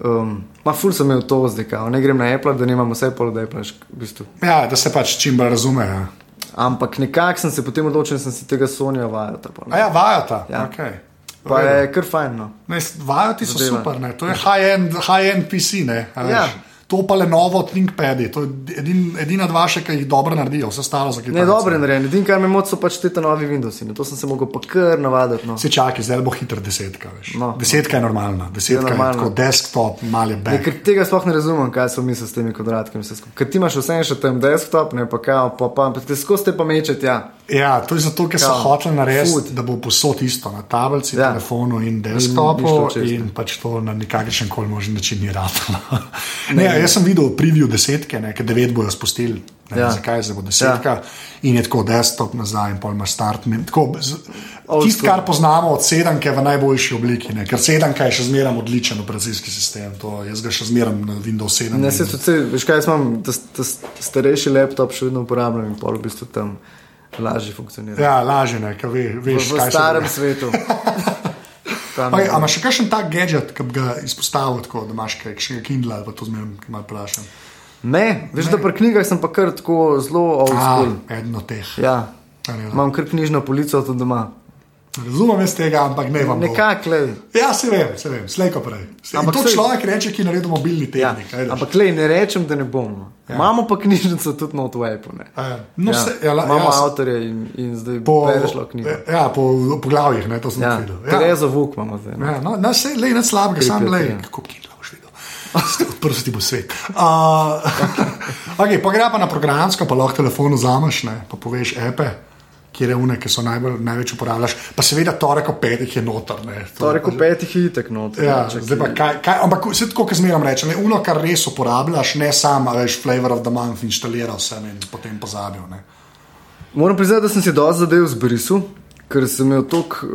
Um, ma ful sem imel to zdaj, kao. ne grem na Apple, da nimam vse pol, da je plaš. V bistvu.
Ja, da se pač čim bolj razume. Ja.
Ampak nekako sem se potem odločil, da sem si tega Sonja vajal.
A ja, vajata.
Ja.
Okay.
Pa je kar fajn. No.
Vajati so
Zadeva.
super, ne. to je high-end high PC. Ne,
Ja.
veš. To pa le novo ThinkPad, to je edin, edina dva še, ki jih dobro naredijo, vse stalo za kitajce.
Ne, dobro je narejeno. Edino, kar me moti, so pač te novi Windowsi. Ne. To sem se mogel pa kar navaditi. No.
Se čakaj, zdaj bo hiter desetka. Veš.
No.
Desetka je normalna, desetka je,
normalna.
tako desktop, mali back.
ker tega sploh ne razumem, kaj so misli s temi kvadratkami. Ker ti imaš vse še tam desktop, ne pa kao, pa pa, pa te skozi te pa mečete. Ja.
Ja, to je zato, ker so
Kao,
hoteli narediti, da bo posod isto, na tablici,
Ja.
ja. telefonu in desktopu, in, in pač to na nikakršen koli možen način ni ratalo. *laughs* ne, ne, jaz sem videl preview desetke, ne, ker devet bojo spustili. Ne,
Ja.
ja. Zakaj se bo desetka ja. in je tako desktop nazaj, in pol imaš start. Tisto, kar poznamo od sedemke v najboljši obliki, ne, ker sedemka je še zmeraj odličen operacijski sistem. To, jaz ga še zmeraj na Windows 7.
Ne, se tudi, veš kaj, jaz imam ta, ta starejši laptop, še vedno uporabljam in pol v bistvu tam lažje funkcionira.
Ja, lažje je, ker ve,
v,
veš,
v
kaj
starem svetu. *laughs*
Okay, a imaš še kakšen tak gadget, ki bi ga izpostavil, tako, da imaš kaj, kakšnega Kindle ali pa to zmeraj malo vprašam?
ne, veš, ne. da pri knjigah sem pa kar tako zelo old school.
teh.
Ja,
A, ne, ne.
imam kar knjižno polico tudi doma.
Razumem jaz tega, ampak ne vam.
Nekako.
Ja, se vem, se vem, slejko prej. Se,
Ampak
to človek reče, ki je naredil mobilni
Ja,
tednik. Ja,
ampak le, ne rečem, da ne bomo. Ja. Imamo pa knjižnico tudi na Otwebu.
no,
ja.
se, ja, la-
Imamo
ja,
avtorje in, in zdaj
po,
bereš knjigo.
ja, po poglavjih, ne, to sem
Ja,
videl.
Terezo Vuk imamo zdaj. ne.
Ja, no, no, se, lej, ne slabega, sam lej,
ja.
kako Kindle boš videl. *laughs* Prvo se ti bo svet. Uh, *laughs* okay, pa gre pa na programsko, pa lahko telefon vzameš, ne, pa poveš epe. Kjer je une, ki so najbolj, največ uporabljaš, pa seveda torek ob petih je noter. ne, to-
Torej, ko petih je itek not.
Ja, zdaj pa kaj, kaj, ampak vse tako, kot zmeraj rečem, ne, uno, kar res uporabljaš, ne samo, veš, flavor of the month inštaliral sem in potem pozabil. Ne.
Moram priznati, da sem si dosti zadev zbrisal, ker sem imel toliko uh,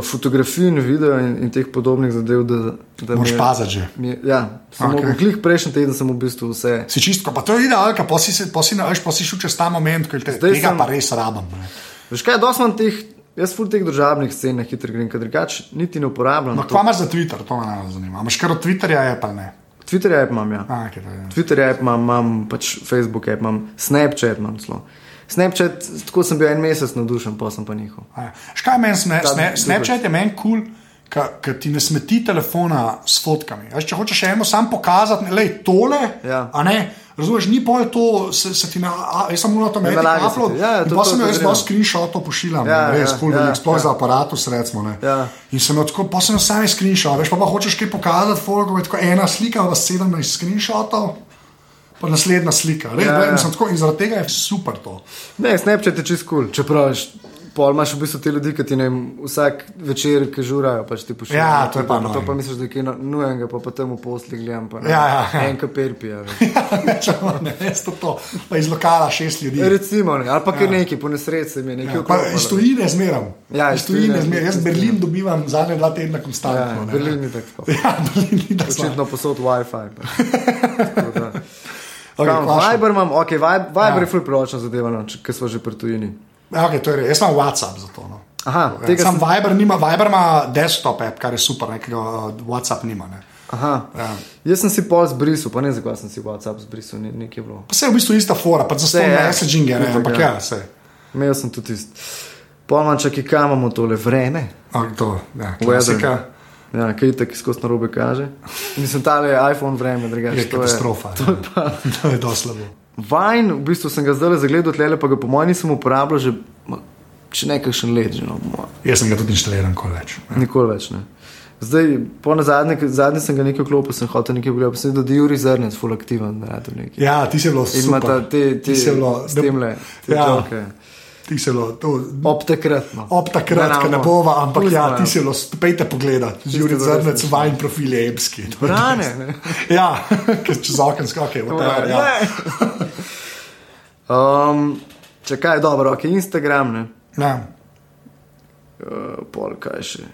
fotografij in video in, in teh podobnih zadev, da, da je-
paziti že.
mi Ja, samo okay. glih prejšnji teden sem v bistvu vse.
Si čistko, pa to je idealka, pa si, pa si, veš, pa si šel čez ta moment, ko te, tega
sem-
pa res rabam. Ne.
Veš kaj, dosti imam teh, jaz ful teh državnih scen na hitro grem, ker drugače niti ne uporabljam.
No,
to.
kva imaš za Twitter, to me najbolj zanima. Imaš kar od Twitterja, je pa ne.
Twitter app imam, ja.
A, okay, to je.
Twitter app imam, imam pač Facebook app, imam Snapchat imam celo. Snapchat, tako sem bil en mesec navdušen, pa sem pa njihov.
Ja. Škaj meni sme,
Ta-
sne, Snapchat je meni kul, cool, ker ti ne smeti telefona s fotkami. Veš, če hočeš eno sam pokazati, le tole,
Ja.
a ne. Razumeš, ni pol to, se, se ti na, a, jaz sem na to medij upload.
Ja, ja, to-
pa
to-
sem
to
jaz dva screenshotov pošiljam,
Ja,
res,
ja,
ful
ja,
sploh
ja.
za aparatus, recimo. Ne.
Ja.
In sem tako, pa sem sami screenshot, veš, pa, pa hočeš kaj pokazati, folko, je tako ena slika, pa 17 screenshotov. Pa naslednja slika, res,
Ja,
ja,
ja.
Tako, in zaradi tega je super to.
Ne, Snapchat je čist kul, cool. čeprav veš, pol imaš v bistvu te ljudi, ki ti ne vsak večer, ki žurajo, pač ti pošiljajo.
Ja, to je pa
To
annoying.
pa misliš, da je kaj no- nujenega, pa potem v posli gledam, pa ne.
Ja, ja, ja.
En kapir pija. *laughs*
ne, res to, to. Pa iz lokala šest ljudi.
Recimo, ne, ali pa kar neki, po nesreči mi je nekaj
Ja, pa
vklopilo.
iz tujine zmeram.
Ja, iz
tujine zmeram. Jaz Berlin dobivam zadnje dva tedna konstantno.
Ja,
ne.
Berlin ni tako. *laughs*
Ja, Berlin ni tako.
Očitno posod Wi-Fi. *laughs*
Okay.
Viber imam, ok, Viber,
Ja.
je ful priročna zadeva, no, ker smo že pri tujini.
Ja, okay, to je res. Jaz imam WhatsApp za to. No.
Aha,
Ja,
tega
Sam
sem-
Viber, nima, Viber ima desktop app, kar je super, nekega uh, WhatsApp nima. Ne.
Aha.
Ja.
Jaz sem si pol zbrisal, pa ne zakaj sem si WhatsApp zbrisal, ni- nekaj je bilo.
Pa se je v bistvu ista fora, pa za
ja.
messaging je, ne, ampak
ja.
ja, se.
Imel sem tudi tisto. Pol manj čak, kam imamo tole vreme.
Okay, to, ja, klasika.
Ja, kaj tako skozi narobe kaže. Mislim, ta je iPhone vreme, drugače.
Je katastrofa. To je, *laughs* to je dosti slabo.
Vajn, v bistvu sem ga zdaj zagledal, tlele pa ga po mojem nisem uporabljal že, če nekaj let, že no.
Jaz sem ga tudi inštaliran, ko več.
Nikoli več ne. Zdaj, po na zadnje, zadnje sem ga nekaj klopil, sem hotel nekaj pogledati, pa sem videl, da je Juri Zrnec full aktiven.
Ja, ti si bilo
In ima ta
super.
te, te,
Ti si bilo,
s temle, te
ja,
joke.
Ti si bilo, to,
Ob takrat. No.
Ob takrat, ne
ravno.
bova, ampak
Pustimo,
ja, ti si bilo, pejte pogledat. Juri Zrnec, vajen profil je je *laughs*
Brane,
dosti.
ne.
Ja, *laughs* ker čez okno skake. whatever, Ja.
Um, če kaj, dobro, ok, Instagram, ne.
Ja.
Uh, pol, kaj še.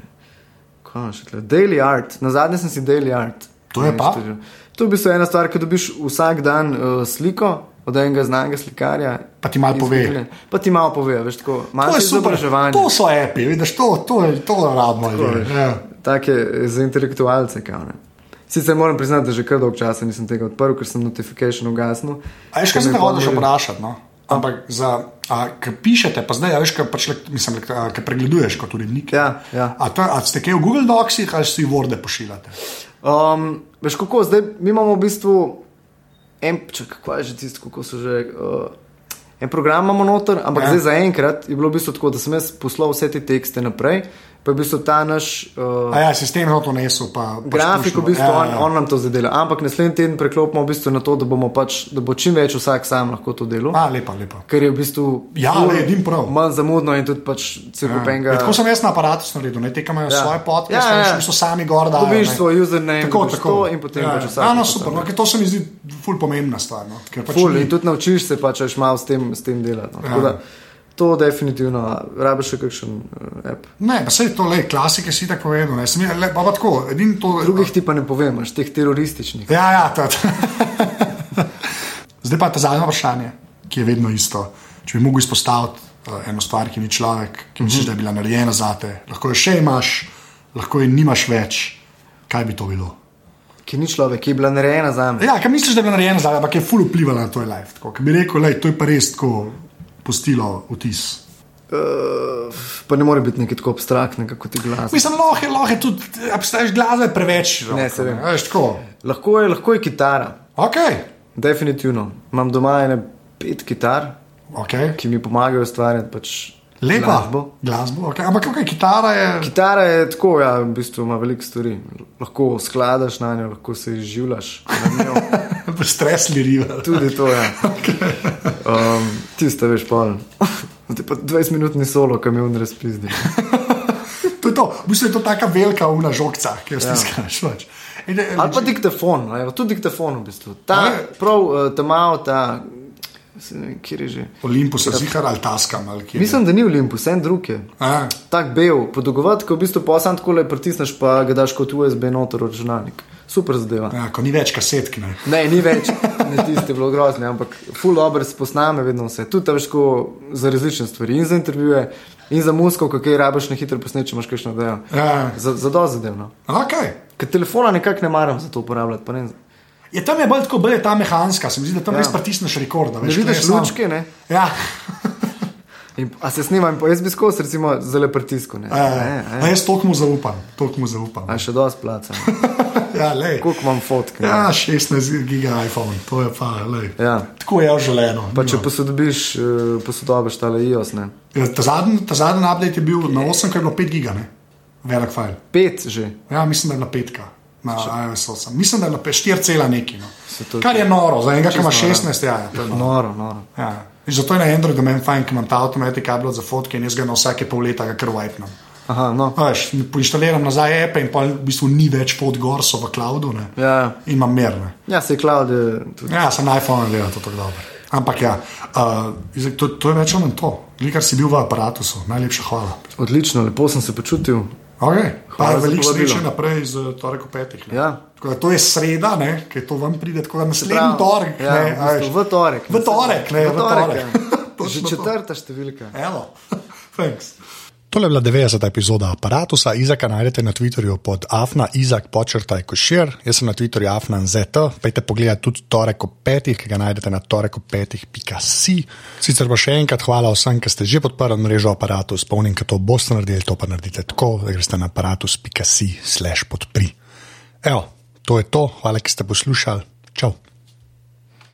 Kaj še tle? Daily art, na zadnje sem si daily art.
To je pa?
To je v bistvu ena stvar, ki dobiš vsak dan uh, sliko od enega znanega slikarja.
Pa ti malo pove.
Pa ti malo pove, veš, tako
To
malo
je super.
izobraževanje.
To so api, vidiš, to, to, je- to rabimo. Ja.
Take za intelektualce, kao ne. Sicer moram priznati, da že kar dolgo časa nisem tega odprl, ker sem notifikation ugasnil.
A veš, kaj
Ker
se
me
te hočeš
pomori-
vprašati? No? Ampak, za, a, ki pišete, pa zdaj, a veš, kaj pač, mislim, a, ki pregleduješ kot urednik.
Ja, ja.
A, to, a ste kaj v Google Docsih ali si Worde pošiljate?
Um, veš kako, zdaj mi imamo v bistvu en, čak, kako je že tisto, kako so že. Uh, En program imamo noter, ampak
Ja.
zdaj zaenkrat je bilo v bistvu tako, da sem jaz poslal vse te tekste naprej, pa je v bistvu ta naš uh,
A ja, sistem je to nesel. Pa, pač
grafik, v bistvu
ja,
on,
ja.
on nam to zdaj dela. Ampak naslednji teden preklopimo v bistvu na to, da, pač, da bo čim več vsak sam lahko to delal.
A, lepa, lepa.
Ker je v bistvu
Ja, le, edin prav.
manj zamudno in tudi pač cel
Ja. Ja, Tako sem jaz na aparatu naredil, ne teka imajo ja. Svoje podcaste,
Ja,
ja,
ja.
so sami gor da.
Dobiš svoj username,
tako, tako.
in potem
ja,
pač vsak
Ja, no, super, no, to se mi zdi ful pomembna stvar. No, pač
Ful,
ni-
in tudi naučiš se pač veš malo s tem, s tem delati. No.
Ja.
To definitivno, rabiš še kakšen uh, app.
Ne, pa se to le, klasike si tako povedal. Ne, Sem, le, pa, pa tako, to.
Drugih ti pa ne povem, imaš teh terorističnih.
Ja, ja, to. to. *laughs* Zdaj pa ta zadnje vprašanje, ki je vedno isto. Če bi mogel izpostaviti uh, eno stvar, ki ni človek, ki misliš, da je bila narejena za te, lahko jo še imaš, lahko jo nimaš več, kaj bi to bilo?
Ki ni človek, ki je bila narejena za me.
Ja, kaj misliš, da je bila narejena za te, ampak je ful vplivala na tvoj life. Tako, ki bi rekel, da to je pa res tako postilo vtis.
Uh, pa ne more biti nekaj tako abstraktnega kot je glas.
Mislim, lahko je, lahko je tudi, abstaješ glasbe preveč.
Ne, vem.
Veš, tako.
Lahko je, lahko je kitara,
Okay.
definitivno. Imam doma ene pet kitar,
Okay.
ki mi pomagajo ustvarjati pač
Lepa.
glasbo.
Glasbo, okay. Ampak okay, kitara je.
Kitara je tako, ja, v bistvu ima veliko stvari. Lahko skladaš na njo, lahko se izživljaš. *laughs*
Stresli river.
Tudi to je. Um, Tisto veš, pol. Zdaj pa 20 minutni solo, kam je on razpizdi. *laughs*
To je to, v bistvu je to taka velika umna žogca, ki jo
Ja.
stiskaš. eh,
Ali pa diktafon, tudi diktafon v bistvu. Ta, prav, uh, ta malo, ta, vem, kjer je že.
Olympus, zihar ali taskam. Ali.
Mislim, da ni Olympus, en drug je.
A,
Tak bel, podolgovat, ko v bistvu pa sam tako le pritisneš, pa ga daš kot USB noter računalnik. Super zadeva.
ja, ko ni več kasetk. Ne.
Ne, ni več, ne tiste bilo grozne, ampak full dobro se posname vedno vse. Tudi ta veš, ko za različne stvari, in za intervjuje, in za muziko, kako je rabiš na hitro posneči, če imaš kakšno idejo.
Ja.
Za, za do zadevno.
Okay.
Ker telefona nekako ne maram za to uporabljati. pa Ne,
Je tam je bolj tako, bolj je ta mehanska, se mi zdi, da tam
Ja.
res pritisneš rekord.
ne vidiš lučke, ne?
Ja, *laughs*
In, a se snima, in po, jaz bi skozi, recimo, zelo pritisku. Ne,
a,
ne,
a
ne.
jaz toliko mu zaupam, toliko mu zaupam.
A še dosti placa. *laughs*
Ja, lej.
Koliko imam fotk? ne.
Ja, 16 giga iPhone, to je pa, lej.
Ja.
Tako je želeno.
Pa če posodobiš, uh, posodobiš tale iOS, ne.
Ja, ta zadnji, ta zadnji update je bil na 8, ko je bilo 5 giga, ne? velik file.
Pet že.
Ja, mislim, da je na petka. Na iOS 8. Mislim, da je na 4 cela neki. No.
to-
Kar je noro, za enega, ki ima
Čisto
16, ja, ja, to je noro.
Noro, noro.
Ja. In zato je na Androidu meni fajn, ker imam ta avtomatik upload za fotke in jaz ga na vsake pol leta kar wipnem.
Aha, no.
Veš, poinštaliram nazaj app in pa v bistvu ni več fot gor, so v cloudu ne?
Ja,
in imam merne.
ja se cloud je tudi.
Ja, sem na iPhone gledal to tako dobro. Ampak ja, uh, to, to je več ali manj to. Likar si bil v aparatu, najlepša hvala.
Odlično, lepo sem se počutil.
Okay. Pa veliko sreče naprej z torek ob petih. ne.
Ja.
Da to je sreda, ne, ki to vam pride, tako da naslednji torek.
Ja,
ne,
v, bistvu, v torek.
V torek, ne, v torek.
ja. *laughs*
Točno
Že
to.
četrta številka.
Evo, *laughs* thanks.
Tole je bila 90. epizoda aparata. Izaka najdete na Twitterju pod afna izak počrtaj košir, jaz sem na Twitterju afna zet. Pejte pogledat tudi torek ob petih, ki ga najdete na torek ob petih.si. Sicer pa še enkrat hvala vsem, ki ste že podprli mrežo aparatu. Spomnim, da to boste naredili, to pa naredite tako, da greste na aparatus.si slash podpri. Evo, to je to, hvala, ki ste poslušali. Čau.